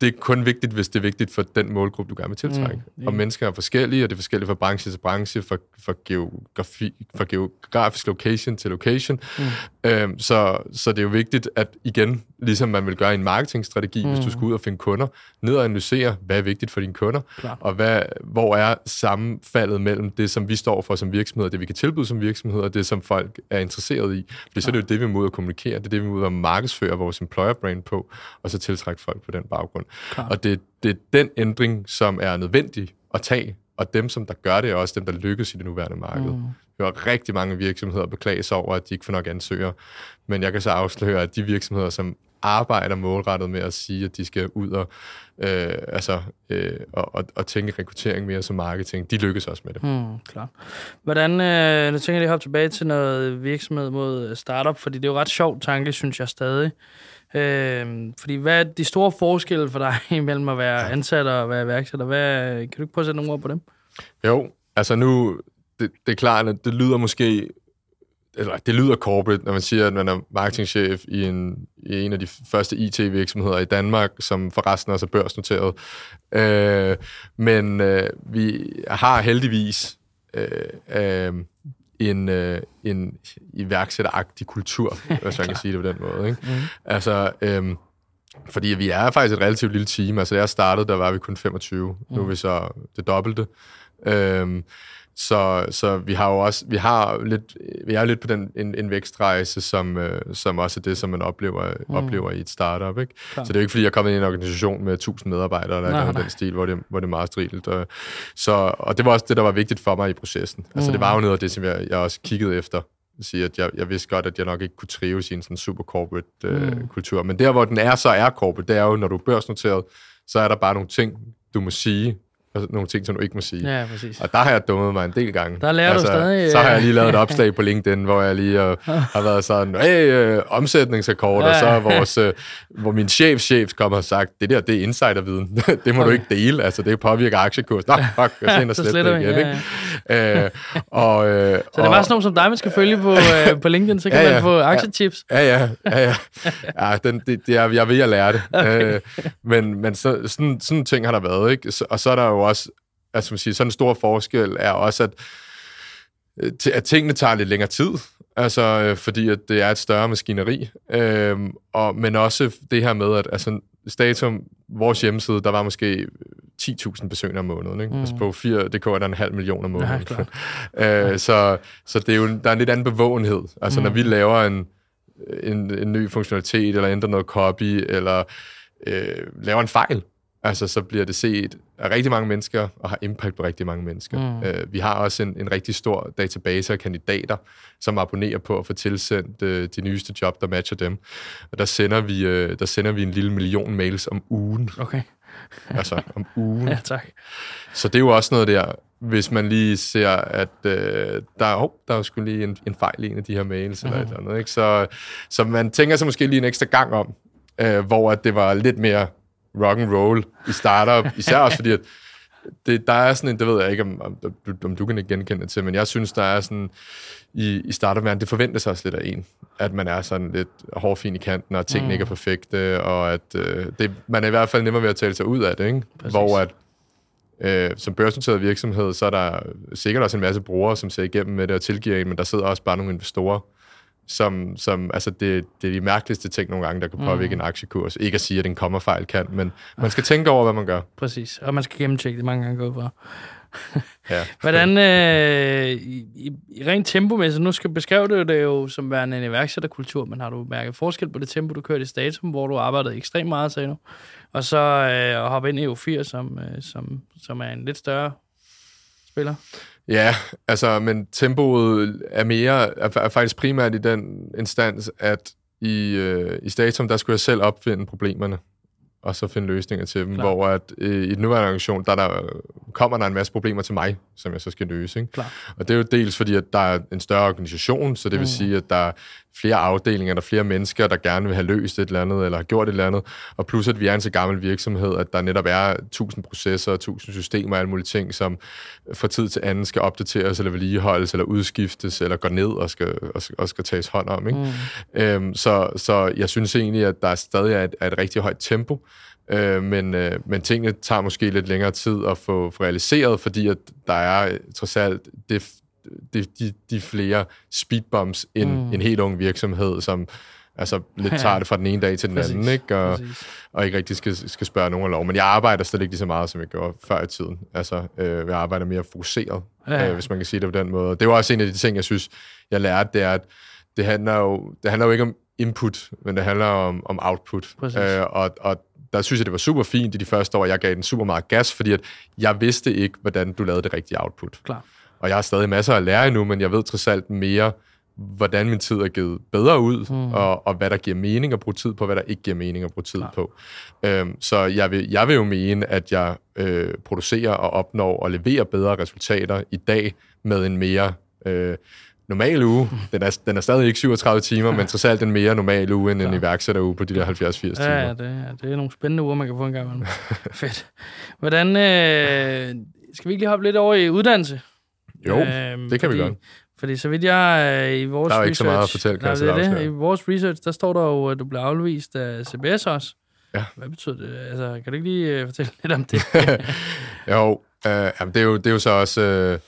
det er kun vigtigt, hvis det er vigtigt for den målgruppe, du gerne vil tiltrække. Mm, Og mennesker er forskellige, og det er forskelligt fra branche til branche, fra, fra, geografi, fra geografisk location til location. Mm. Øhm, så, så det er jo vigtigt, at igen, ligesom man vil gøre i en marketingstrategi, mm. hvis du mm. skal ud og finde kunder, ned og analysere, hvad er vigtigt for dine kunder, Klar. og hvad, hvor er sammenfaldet mellem det, som vi står for som virksomhed, det vi kan tilbyde som virksomhed, og det, som folk er interesseret i. For så er det jo det, vi må ud at kommunikere, det er det, vi må ud at markedsføre vores employer brand på, og så tiltrække folk på den baggrund. Klar. Og det, det er den ændring, som er nødvendig at tage, og dem, som der gør det, er også dem, der lykkes i det nuværende marked. Mm. Vi har rigtig mange virksomheder beklage sig over, at de ikke får nok ansøgere. Men jeg kan så afsløre, at de virksomheder, som arbejder målrettet med at sige, at de skal ud og, øh, altså, øh, og, og, og tænke rekruttering mere som marketing, de lykkes også med det.
Hmm, klar. Hvordan, øh, nu tænker jeg lige hoppe tilbage til noget virksomhed mod startup, fordi det er jo ret sjovt tanke, synes jeg stadig. Øh, fordi hvad er de store forskelle for dig imellem at være ansat og være iværksætter? Hvad, kan du ikke prøve at sætte nogle ord på dem?
Jo, altså nu, det, det er klart, at det lyder måske eller det lyder corporate, når man siger, at man er marketingchef i en, i en af de første IT-virksomheder i Danmark, som forresten også er børsnoteret. Øh, men øh, vi har heldigvis øh, øh, en, øh, en iværksætteragtig kultur, hvis man kan sige det på den måde. Ikke? Mm. Altså, øh, fordi vi er faktisk et relativt lille team. Altså, da jeg startede, der var vi kun 25. Mm. Nu er vi så det dobbelte. Øh, så, så vi har jo også, vi har lidt, vi er lidt på den, en, en vækstrejse, som, øh, som også er det, som man oplever, mm. oplever i et startup. Ikke? Så det er jo ikke, fordi jeg er kommet ind i en organisation med 1000 medarbejdere, eller nej, nej. den stil, hvor det, hvor det er meget stridigt. Og, så, og det var også det, der var vigtigt for mig i processen. Altså mm. det var jo noget af det, som jeg, jeg også kiggede efter sige, at jeg, jeg vidste godt, at jeg nok ikke kunne trives i en sådan super corporate øh, mm. kultur. Men der, hvor den er, så er corporate, det er jo, når du er børsnoteret, så er der bare nogle ting, du må sige, og nogle ting, som du ikke må sige.
Ja, præcis.
Og der har jeg dummet mig en del gange.
Der lærer altså, du stadig...
Så har jeg lige lavet et opslag på LinkedIn, hvor jeg lige uh, har været sådan, hey, øh, omsætningsrekord, ja. og så er vores, uh, hvor min chefs chef kommer og sagt, det der, det er insiderviden. det må okay. du ikke dele, altså det påvirker aktiekurs. Nå, fuck, jeg sender slet det igen, ikke? Ja, og, uh,
så det er bare sådan nogen som dig, man skal følge på, uh, på LinkedIn, så kan ja, ja, man få aktietips.
Ja, ja, ja, ja. ja den, det, det er, jeg er ved at lære det. Okay. Uh, men men så, sådan, sådan ting har der været, ikke? Og så er der jo også, altså man siger, sådan en stor forskel er også, at, øh, at tingene tager lidt længere tid, altså øh, fordi at det er et større maskineri, øh, og, men også det her med, at altså, Statum, vores hjemmeside, der var måske 10.000 besøgende om måneden. Ikke? Mm. Altså på 4.dk er der en halv million om måneden. Ja, øh, så, så det er jo, der er en lidt anden bevågenhed. Altså mm. når vi laver en, en, en ny funktionalitet, eller ændrer noget copy, eller øh, laver en fejl, altså så bliver det set af rigtig mange mennesker, og har impact på rigtig mange mennesker. Mm. Øh, vi har også en, en rigtig stor database af kandidater, som abonnerer på at få tilsendt øh, de nyeste job, der matcher dem. Og der sender vi, øh, der sender vi en lille million mails om ugen.
Okay.
altså om ugen.
Ja, tak.
Så det er jo også noget der, hvis man lige ser, at øh, der, oh, der er sgu lige en, en fejl i en af de her mails, mm-hmm. eller et eller andet. Ikke? Så, så man tænker sig måske lige en ekstra gang om, øh, hvor at det var lidt mere rock and roll i startup, især også fordi, at det, der er sådan en, det ved jeg ikke, om, om, om du kan genkende det til, men jeg synes, der er sådan, i, i startup det forventes også lidt af en, at man er sådan lidt hårdfin i kanten, og tingene mm. ikke er perfekte, og at øh, det, man er i hvert fald nemmere ved at tale sig ud af det, ikke? Præcis. Hvor at, øh, som børsnoteret virksomhed, så er der sikkert også en masse brugere, som ser igennem med det og tilgiver en, men der sidder også bare nogle investorer, som, som altså det, det er de mærkeligste ting nogle gange, der kan påvirke mm. en aktiekurs. Ikke at sige, at en kommerfejl kan, men man skal tænke over, hvad man gør.
Præcis, og man skal gennemtjekke det mange gange for. ja. Hvordan, øh, i, i rent tempomæssigt, nu skal beskrive det, det jo som værende en iværksætterkultur, men har du mærket forskel på det tempo, du kørte i Statum, hvor du arbejdede ekstremt meget, sagde du, og så øh, hoppe ind i EU4, som, øh, som, som er en lidt større spiller?
Ja, altså, men tempoet er mere, er, er faktisk primært i den instans, at i, øh, i Statum, der skulle jeg selv opfinde problemerne, og så finde løsninger til dem, Klar. hvor at, øh, i den nuværende organisation, der, der kommer der en masse problemer til mig, som jeg så skal løse. Ikke? Klar. Og det er jo dels fordi, at der er en større organisation, så det vil mm. sige, at der flere afdelinger, der er flere mennesker, der gerne vil have løst et eller andet, eller har gjort et eller andet, og plus at vi er en så gammel virksomhed, at der netop er tusind processer, tusind systemer og alle mulige ting, som fra tid til anden skal opdateres, eller vedligeholdes, eller udskiftes, eller går ned og skal, og, og skal tages hånd om. Ikke? Mm. Øhm, så, så jeg synes egentlig, at der stadig er et, er et rigtig højt tempo, øh, men, øh, men tingene tager måske lidt længere tid at få, få realiseret, fordi at der er trods alt det, de, de, de flere speedbumps end mm. en helt ung virksomhed, som altså lidt tager det fra den ene dag til den Præcis. anden, ikke? Og, og ikke rigtig skal, skal spørge nogen om lov. Men jeg arbejder slet ikke lige så meget, som jeg gjorde før i tiden. Altså, øh, jeg arbejder mere fokuseret, ja. øh, hvis man kan sige det på den måde. Det var også en af de ting, jeg synes, jeg lærte, det er, at det handler jo, det handler jo ikke om input, men det handler om, om output. Øh, og, og der synes jeg, det var super fint i de første år, jeg gav den super meget gas, fordi at jeg vidste ikke, hvordan du lavede det rigtige output.
Klar.
Og jeg har stadig masser at lære endnu, men jeg ved trods alt mere, hvordan min tid er givet bedre ud, mm. og, og hvad der giver mening at bruge tid på, hvad der ikke giver mening at bruge tid Klar. på. Øhm, så jeg vil, jeg vil jo mene, at jeg øh, producerer og opnår og leverer bedre resultater i dag med en mere øh, normal uge. Den er, den er stadig ikke 37 timer, men trods alt en mere normal uge end Klar. en iværksætteruge på de der 70-80 timer.
Ja, det, det er nogle spændende uger, man kan få en gang. Fedt. Hvordan, øh, skal vi ikke lige hoppe lidt over i uddannelse?
Jo, øhm, det kan
fordi,
vi godt.
Fordi så vidt jeg øh, i vores
Der er
research...
ikke så meget at fortælle, kan
nej, det det. I vores research, der står der jo, at du blev afvist af CBS også.
Ja.
Hvad betyder det? Altså, kan du ikke lige øh, fortælle lidt om det?
jo, øh, jamen, det, er jo, det er jo så også... Øh,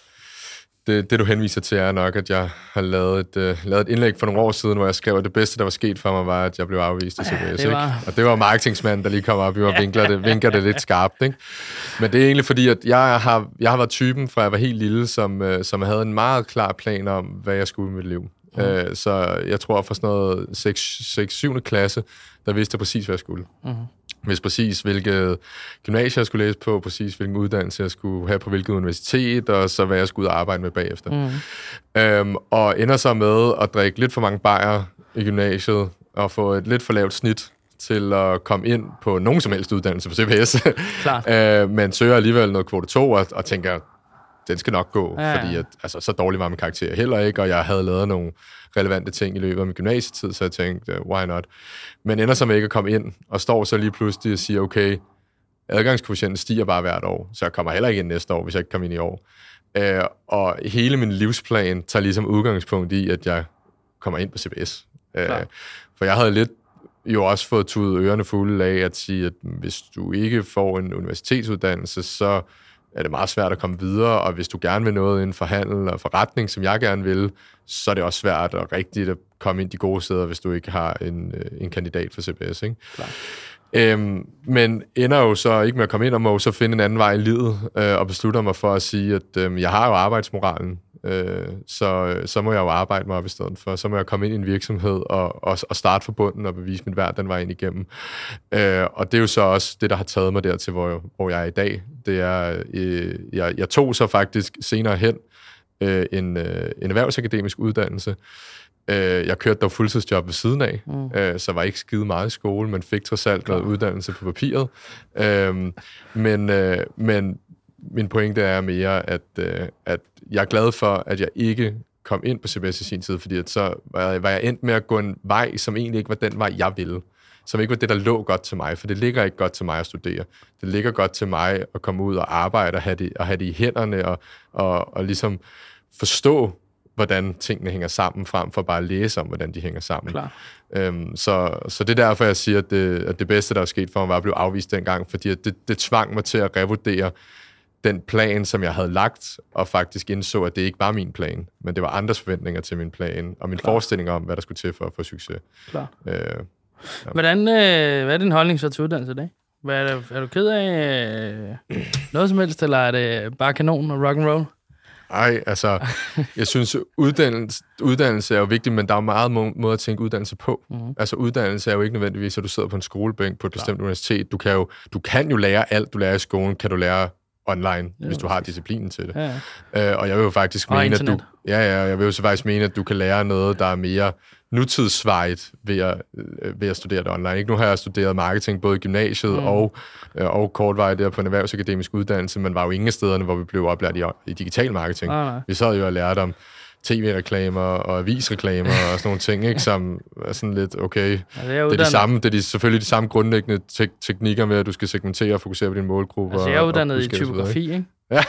det, det, du henviser til, er nok, at jeg har lavet et, uh, lavet et indlæg for nogle år siden, hvor jeg skrev, at det bedste, der var sket for mig, var, at jeg blev afvist af CBS. Ja, det var... Ikke? Og det var marketingsmanden, der lige kom op og vinkler det, vinker det lidt skarpt. Ikke? Men det er egentlig fordi, at jeg har, jeg har været typen, fra jeg var helt lille, som, uh, som havde en meget klar plan om, hvad jeg skulle i mit liv. Mm. Uh, så jeg tror, for sådan noget 6-7. klasse, der vidste jeg præcis, hvad jeg skulle. Mm hvis præcis hvilket gymnasie jeg skulle læse på, præcis hvilken uddannelse jeg skulle have på hvilket universitet, og så hvad jeg skulle ud og arbejde med bagefter. Mm. Øhm, og ender så med at drikke lidt for mange bajer i gymnasiet, og få et lidt for lavt snit til at komme ind på nogen som helst uddannelse på CBS. øh, men søger alligevel noget kvote 2, og, og tænker, den skal nok gå, ja, ja. fordi at, altså, så dårlig var min karakter heller ikke, og jeg havde lavet nogle relevante ting i løbet af min gymnasietid, så jeg tænkte, uh, why not? Men ender så med ikke at komme ind, og står så lige pludselig og siger, okay, adgangskvotienten stiger bare hvert år, så jeg kommer heller ikke ind næste år, hvis jeg ikke kommer ind i år. Uh, og hele min livsplan tager ligesom udgangspunkt i, at jeg kommer ind på CBS. Uh, for jeg havde lidt jo også fået tudet ørerne fulde af at sige, at hvis du ikke får en universitetsuddannelse, så er det meget svært at komme videre, og hvis du gerne vil noget inden for handel og forretning, som jeg gerne vil, så er det også svært at rigtigt at komme ind de gode steder, hvis du ikke har en, øh, en kandidat for CBS. Ikke? Klar. Øhm, men ender jo så ikke med at komme ind, og må så finde en anden vej i livet, øh, og beslutter mig for at sige, at øh, jeg har jo arbejdsmoralen, øh, så, så må jeg jo arbejde mig op i stedet for. Så må jeg komme ind i en virksomhed og, og, og starte fra bunden og bevise mit værd den vej ind igennem. Øh, og det er jo så også det, der har taget mig dertil, hvor, hvor jeg er i dag. Det er, øh, jeg, jeg tog så faktisk senere hen øh, en, øh, en erhvervsakademisk uddannelse, Øh, jeg kørte dog fuldtidsjob ved siden af, mm. øh, så var ikke skide meget i skole, men fik trods alt noget uddannelse på papiret. Øh, men, øh, men min pointe er mere, at, øh, at jeg er glad for, at jeg ikke kom ind på CBS i sin tid, fordi at så var jeg, var jeg endt med at gå en vej, som egentlig ikke var den vej, jeg ville. Som ikke var det, der lå godt til mig, for det ligger ikke godt til mig at studere. Det ligger godt til mig at komme ud og arbejde og have det, og have det i hænderne og, og, og ligesom forstå, hvordan tingene hænger sammen, frem for bare at læse om, hvordan de hænger sammen. Klar. Øhm, så, så det er derfor, jeg siger, at det, at det bedste, der er sket for mig, var at blive afvist dengang, fordi det, det tvang mig til at revurdere den plan, som jeg havde lagt, og faktisk indså, at det ikke var min plan, men det var andres forventninger til min plan, og min Klar. forestilling om, hvad der skulle til for at få succes. Klar. Øh,
ja. Hvordan, øh, hvad er din holdning så til uddannelse i dag? Hvad er, det, er du ked af øh, noget som helst, eller er det bare kanon og rock and roll?
Nej, altså, jeg synes, uddannelse, uddannelse er jo vigtigt, men der er jo meget må, måde at tænke uddannelse på. Mm-hmm. Altså, uddannelse er jo ikke nødvendigvis, at du sidder på en skolebænk på et bestemt Klar. universitet. Du kan jo du kan jo lære alt, du lærer i skolen, kan du lære online, ja, hvis du har disciplinen til det. Ja, ja. Øh, og jeg vil jo faktisk og mene, internet. at du... Ja, ja, jeg vil jo så faktisk mene, at du kan lære noget, der er mere nutidsvejet ved at, øh, ved at studere det online. Ikke? Nu har jeg studeret marketing både i gymnasiet mm. og, øh, og kortvejet der på en erhvervsakademisk uddannelse, men var jo ingen af stederne, hvor vi blev oplært i, i digital marketing. Ah, nej. Vi sad jo og lærte om tv-reklamer og avisreklamer og sådan nogle ting, ikke, som er sådan lidt, okay, ja, det, er det er de samme, det er de, selvfølgelig de samme grundlæggende te- teknikker med, at du skal segmentere og fokusere på din målgruppe.
Altså, jeg er uddannet i typografi, ikke? ikke?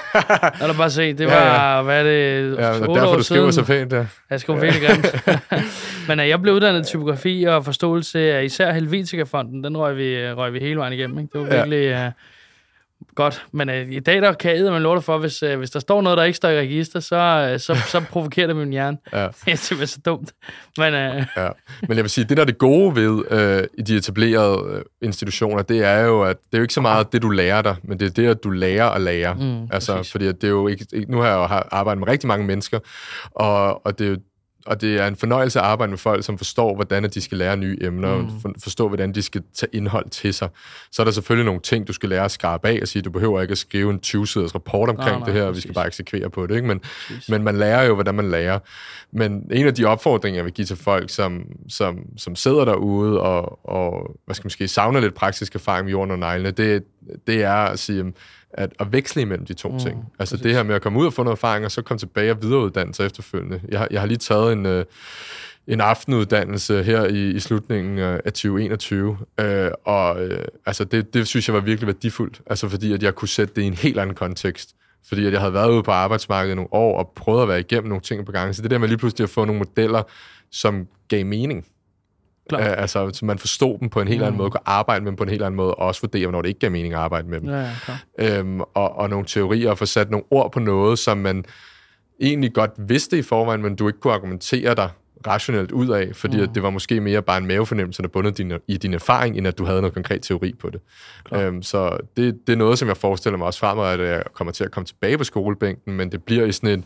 Lad dig bare se, det var, ja, ja. hvad er det,
ja, derfor du skriver så pænt,
ja. Jeg skriver virkelig grimt. Men jeg blev uddannet i typografi og forståelse af især Helvetica-fonden, den røg vi, røg vi hele vejen igennem, ikke? Det var virkelig... Ja. Godt, men uh, i dag der kan jeg man love for, hvis, uh, hvis der står noget, der ikke står i register, så, uh, så, så provokerer det min hjerne. Ja. det er simpelthen så dumt. Men, uh...
ja. men jeg vil sige, det der er det gode ved uh, i de etablerede uh, institutioner, det er jo, at det er jo ikke så meget det, du lærer dig, men det er det, at du lærer at lære. Mm, altså, præcis. fordi det er jo ikke, nu har jeg jo arbejdet med rigtig mange mennesker, og, og det er jo og det er en fornøjelse at arbejde med folk, som forstår, hvordan de skal lære nye emner, mm. og forstå, hvordan de skal tage indhold til sig. Så er der selvfølgelig nogle ting, du skal lære at skarpe af og sige, du behøver ikke at skrive en 20-siders rapport omkring nej, nej, det her, præcis. vi skal bare eksekvere på det. Ikke? Men, men man lærer jo, hvordan man lærer. Men en af de opfordringer, jeg vil give til folk, som, som, som sidder derude og, og hvad skal man sige, savner lidt praktisk erfaring med jorden og neglene, det, det er at sige, at, at veksle imellem de to mm, ting. Altså præcis. det her med at komme ud og få noget erfaring, og så komme tilbage og videreuddanne sig efterfølgende. Jeg, jeg har lige taget en, øh, en aftenuddannelse her i, i slutningen af 2021, øh, og øh, altså det, det synes jeg var virkelig værdifuldt, altså fordi at jeg kunne sætte det i en helt anden kontekst. Fordi at jeg havde været ude på arbejdsmarkedet nogle år og prøvet at være igennem nogle ting på gang. Så det der med lige pludselig at få nogle modeller, som gav mening, Klar. Uh, altså, så man forstod dem på en helt mm. anden måde, kunne arbejde med dem på en helt anden måde, og også vurdere, når det ikke gav mening at arbejde med dem. Ja, ja, øhm, og, og nogle teorier, og få sat nogle ord på noget, som man egentlig godt vidste i forvejen, men du ikke kunne argumentere dig rationelt ud af, fordi mm. at det var måske mere bare en mavefornemmelse, der bundet din, i din erfaring, end at du havde noget konkret teori på det. Øhm, så det, det er noget, som jeg forestiller mig også fremover, at jeg kommer til at komme tilbage på skolebænken, men det bliver i sådan en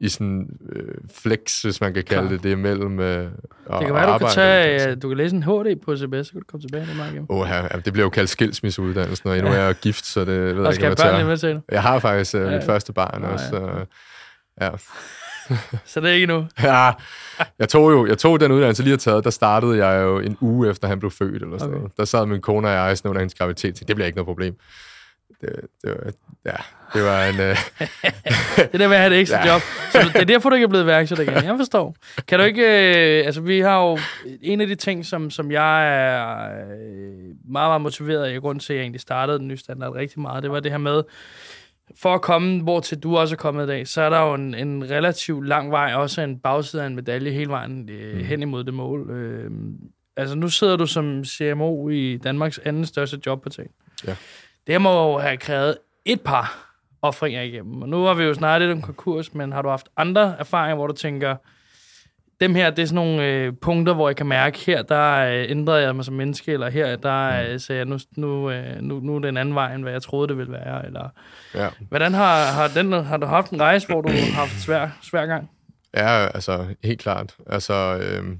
i sådan øh, flex, hvis man kan kalde Klar. det, det mellem øh,
Det kan være, du kan, tage, du kan læse en HD på CBS, så kan du komme tilbage til mig igen.
Oh, ja, det bliver jo kaldt skilsmisseuddannelsen, og ja. er jeg gift, så det ved
jeg ikke, hvad jeg med til
Jeg har faktisk øh, ja. mit første barn ja, også, så ja.
så det er ikke nu?
ja, jeg tog jo jeg tog den uddannelse lige at taget, der startede jeg jo en uge efter han blev født, eller sådan okay. noget. Der sad min kone og jeg sådan under hendes graviditet, det bliver ikke noget problem det, det, var, ja, det var en... Uh...
det der med at have et ekstra ja. job. Så det er derfor, du ikke er blevet værksætter igen. Jeg forstår. Kan du ikke... Uh, altså, vi har jo... En af de ting, som, som jeg er meget, meget motiveret af, grund til, at jeg egentlig startede den nye standard rigtig meget, det var det her med, for at komme, hvor til du også er kommet i dag, så er der jo en, en relativt lang vej, også en bagside af en medalje hele vejen øh, mm. hen imod det mål. Øh, altså, nu sidder du som CMO i Danmarks anden største jobportal. Ja. Det må jo have krævet et par offringer igennem. Og nu har vi jo snart lidt om konkurs, men har du haft andre erfaringer, hvor du tænker, dem her, det er sådan nogle øh, punkter, hvor jeg kan mærke, her der øh, ændrede jeg mig som menneske, eller her der mm. øh, sagde jeg, nu, nu, øh, nu, nu er det en anden vej, end hvad jeg troede, det ville være. Eller, ja. Hvordan har, har, den, har du haft en rejse, hvor du har haft svær, svær gang?
Ja, altså helt klart. Altså, øh,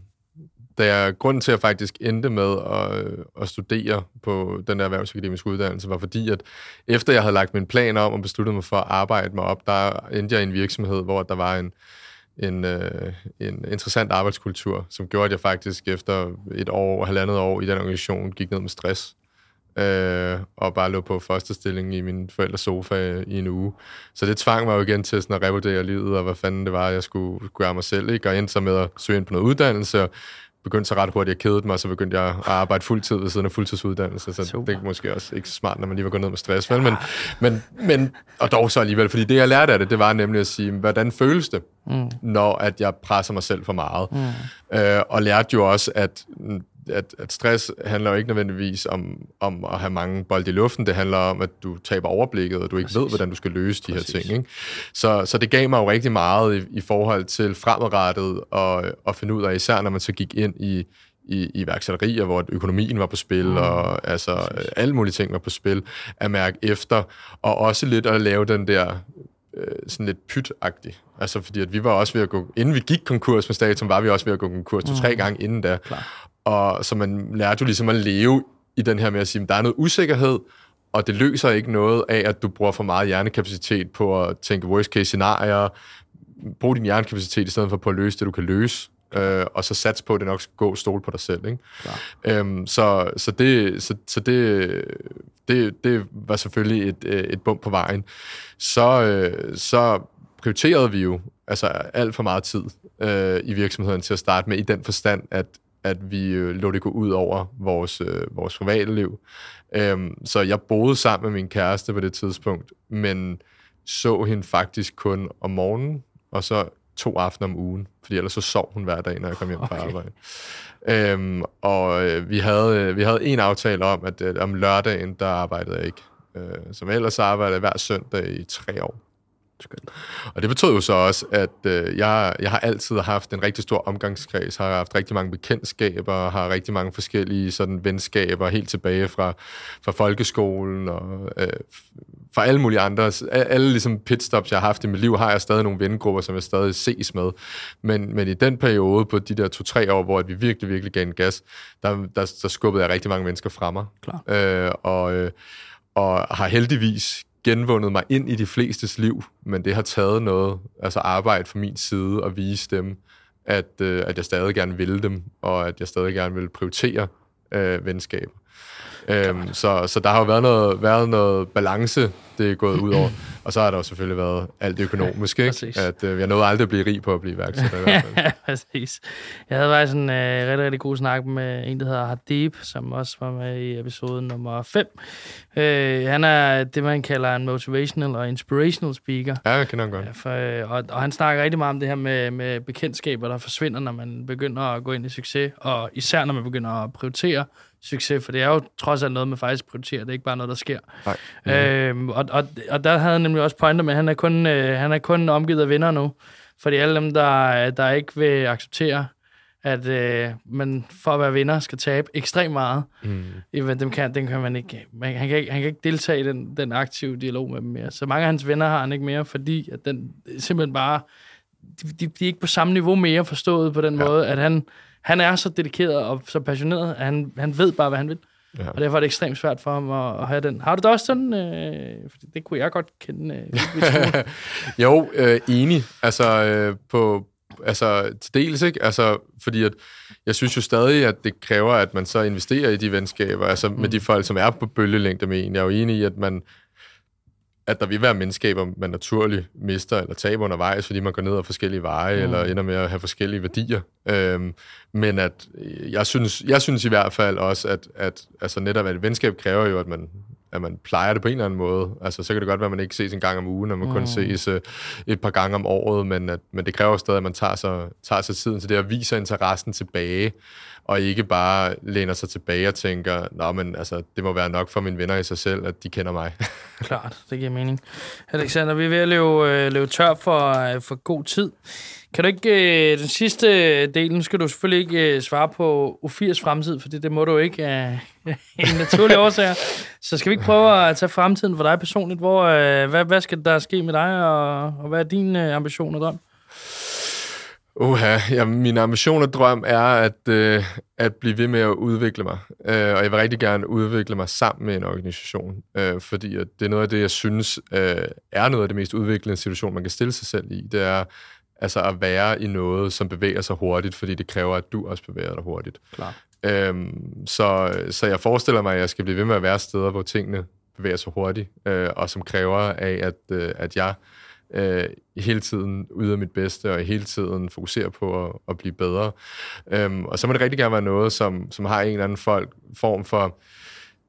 da jeg, grunden til, at jeg faktisk endte med at, at studere på den der erhvervsakademiske uddannelse, var fordi, at efter jeg havde lagt min plan om og besluttet mig for at arbejde mig op, der endte jeg i en virksomhed, hvor der var en, en, øh, en interessant arbejdskultur, som gjorde, at jeg faktisk efter et år og halvandet år i den organisation gik ned med stress. Øh, og bare lå på første stilling i min forældres sofa i en uge. Så det tvang mig jo igen til sådan at revurdere livet, og hvad fanden det var, jeg skulle gøre mig selv. Ikke? Og endte så med at søge ind på noget uddannelse, og begyndte så ret hurtigt at kede mig, og så begyndte jeg at arbejde fuldtid ved siden af fuldtidsuddannelse, så Super. det er måske også ikke så smart, når man lige var gået ned med stress, vel? Men, men, men, og dog så alligevel, fordi det, jeg lærte af det, det var nemlig at sige, hvordan føles det, mm. når at jeg presser mig selv for meget? Mm. Øh, og lærte jo også, at at, at stress handler jo ikke nødvendigvis om, om at have mange bolde i luften. Det handler om, at du taber overblikket, og du ikke Præcis. ved, hvordan du skal løse de Præcis. her ting. Ikke? Så, så det gav mig jo rigtig meget i, i forhold til fremadrettet og, og finde ud af, især når man så gik ind i, i, i værksætterier, hvor økonomien var på spil, mm. og altså Præcis. alle mulige ting var på spil, at mærke efter, og også lidt at lave den der øh, sådan lidt pyt-agtig. Altså fordi at vi var også ved at gå, inden vi gik konkurs med staten, var vi også ved at gå konkurs mm. to-tre gange inden da. Klar. Og så man lærte jo ligesom at leve i den her med at sige, at der er noget usikkerhed, og det løser ikke noget af, at du bruger for meget hjernekapacitet på at tænke worst case scenarier. Brug din hjernekapacitet i stedet for på at løse det, du kan løse. Øh, og så sats på, at det nok skal gå stole på dig selv. Ikke? Øhm, så så, det, så, så det, det, det var selvfølgelig et, et bump på vejen. Så, øh, så prioriterede vi jo altså alt for meget tid øh, i virksomheden til at starte med, i den forstand, at at vi øh, lå det gå ud over vores, øh, vores private liv. Øhm, så jeg boede sammen med min kæreste på det tidspunkt, men så hende faktisk kun om morgenen, og så to aftener om ugen, fordi ellers så sov hun hver dag, når jeg kom hjem okay. fra arbejde. Øhm, og øh, vi, havde, øh, vi havde en aftale om, at øh, om lørdagen, der arbejdede jeg ikke. Øh, som ellers arbejdede jeg hver søndag i tre år.
Skønt.
Og det betød jo så også, at øh, jeg, jeg har altid haft en rigtig stor omgangskreds, har haft rigtig mange bekendtskaber, har rigtig mange forskellige sådan venskaber, helt tilbage fra, fra folkeskolen og øh, fra alle mulige andre. Alle ligesom pitstops, jeg har haft i mit liv, har jeg stadig nogle vennegrupper, som jeg stadig ses med. Men, men i den periode på de der to-tre år, hvor vi virkelig, virkelig gav en gas, der, der, der skubbede jeg rigtig mange mennesker fra mig.
Klar.
Øh, og, øh, og har heldigvis genvundet mig ind i de flestes liv, men det har taget noget, altså arbejde fra min side at vise dem, at, øh, at jeg stadig gerne vil dem, og at jeg stadig gerne vil prioritere øh, venskaber. Øhm, så, så der har jo været noget, været noget balance, det er gået ud over. Og så har der jo selvfølgelig været alt det økonomiske, ikke? at øh, jeg nåede aldrig at blive rig på at blive iværksætter. i hvert fald.
Præcis. Jeg havde faktisk en øh, rigtig, rigtig god snak med en, der hedder Hadib, som også var med i episode nummer 5. Øh, han er det, man kalder en motivational og inspirational speaker.
Ja, jeg kender ham godt.
Ja, for, øh, og, og han snakker rigtig meget om det her med, med bekendtskaber, der forsvinder, når man begynder at gå ind i succes, og især når man begynder at prioritere succes, for det er jo trods alt noget, man faktisk prioriterer. Det er ikke bare noget, der sker.
Nej.
Øhm, og, og, og der havde han nemlig også pointer med, at han er kun, øh, han er kun omgivet af venner nu. Fordi alle dem, der, der ikke vil acceptere, at øh, man for at være vinder skal tabe ekstremt meget,
Mm.
jamen, dem kan, den kan man ikke, man, han, kan ikke, han kan ikke deltage i den, den aktive dialog med dem mere. Så mange af hans venner har han ikke mere, fordi at den simpelthen bare, de, de, de er ikke på samme niveau mere forstået på den
ja.
måde, at han, han er så dedikeret og så passioneret, at han, han ved bare, hvad han vil.
Ja.
Og derfor er det ekstremt svært for ham at, at have den. Har du det også sådan? Øh, fordi det kunne jeg godt kende. Øh,
jo, øh, enig. Altså, øh, på, altså, til dels, ikke? Altså, fordi at, jeg synes jo stadig, at det kræver, at man så investerer i de venskaber, altså mm. med de folk, som er på bølgelængde med en. Jeg er jo enig i, at man at der vil være menneskaber, man naturligt mister eller taber undervejs, fordi man går ned ad forskellige veje, mm. eller ender med at have forskellige værdier. Øhm, men at jeg synes, jeg synes i hvert fald også, at, at altså netop at et venskab kræver jo, at man, at man plejer det på en eller anden måde. Altså, så kan det godt være, at man ikke ses en gang om ugen, og man mm. kun ses uh, et par gange om året, men, at, men det kræver stadig, at man tager sig, tager sig tiden til det, og viser interessen tilbage, og ikke bare læner sig tilbage og tænker, nå, men altså, det må være nok for mine venner i sig selv, at de kender mig.
Klart, det giver mening. Alexander, vi er ved at løbe, øh, løbe tør for, øh, for god tid. Kan du ikke, øh, den sidste del, nu skal du selvfølgelig ikke øh, svare på U80's fremtid, for det, det må du ikke øh, af en naturlig årsager. Så skal vi ikke prøve at tage fremtiden for dig personligt? Hvor, øh, hvad, hvad skal der ske med dig, og, og hvad er din øh, ambition og drøm?
Uha, ja, min ambition og drøm er at, øh, at blive ved med at udvikle mig. Øh, og jeg vil rigtig gerne udvikle mig sammen med en organisation, øh, fordi at det er noget af det, jeg synes øh, er noget af det mest udviklende situation, man kan stille sig selv i. Det er altså at være i noget, som bevæger sig hurtigt, fordi det kræver, at du også bevæger dig hurtigt.
Klar.
Øhm, så, så jeg forestiller mig, at jeg skal blive ved med at være steder, hvor tingene bevæger sig hurtigt, øh, og som kræver af, at, øh, at jeg øh, hele tiden yder mit bedste, og hele tiden fokuserer på at, at blive bedre. Øhm, og så må det rigtig gerne være noget, som, som har en eller anden folk, form for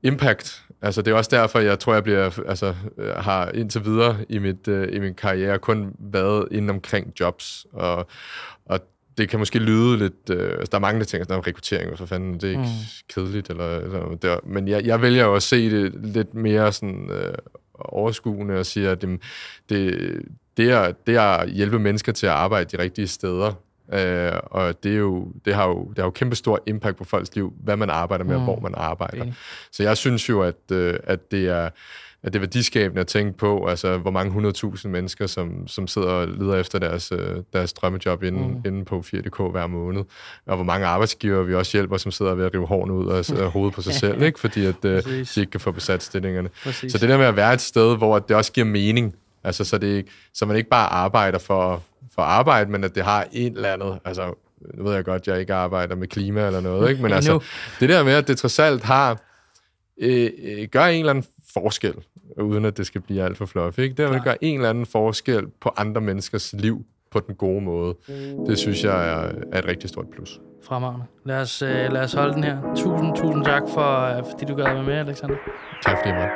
impact. Altså, det er også derfor, jeg tror, jeg bliver, altså, øh, har indtil videre i, mit, øh, i min karriere kun været inden omkring jobs. Og, og det kan måske lyde lidt... Øh, altså, der er mange, der tænker, at der er rekruttering, og så fanden, det er ikke mm. kedeligt. Eller, eller der, men jeg, jeg vælger jo at se det lidt mere sådan, øh, overskuende og siger, at det, det, det, er, det er at hjælpe mennesker til at arbejde de rigtige steder. Øh, og det, er jo, det, har jo, det har jo kæmpe stor impact på folks liv, hvad man arbejder med, mm. og hvor man arbejder.
Okay.
Så jeg synes jo, at, øh, at det er at det er værdiskabende at tænke på, altså hvor mange 100.000 mennesker, som, som sidder og leder efter deres, øh, deres drømmejob inde, mm. inde på 4DK hver måned, og hvor mange arbejdsgiver vi også hjælper, som sidder ved at rive hårene ud af, hovedet på sig selv, ikke? fordi at, øh, de ikke kan få besat stillingerne.
Præcis.
Så det der med at være et sted, hvor det også giver mening, altså så, det så man ikke bare arbejder for, for arbejde, men at det har en eller andet, altså nu ved jeg godt, jeg ikke arbejder med klima eller noget, ikke? men altså det der med, at det trods alt har, øh, øh, gør en eller anden forskel, uden at det skal blive alt for fluffy. Ikke? Det vil at en eller anden forskel på andre menneskers liv på den gode måde. Det synes jeg er, er et rigtig stort plus.
Fremragende. Lad os, øh, lad os holde den her. Tusind, tusind tak, for, øh, fordi du gad være med, Alexander.
Tak fordi jeg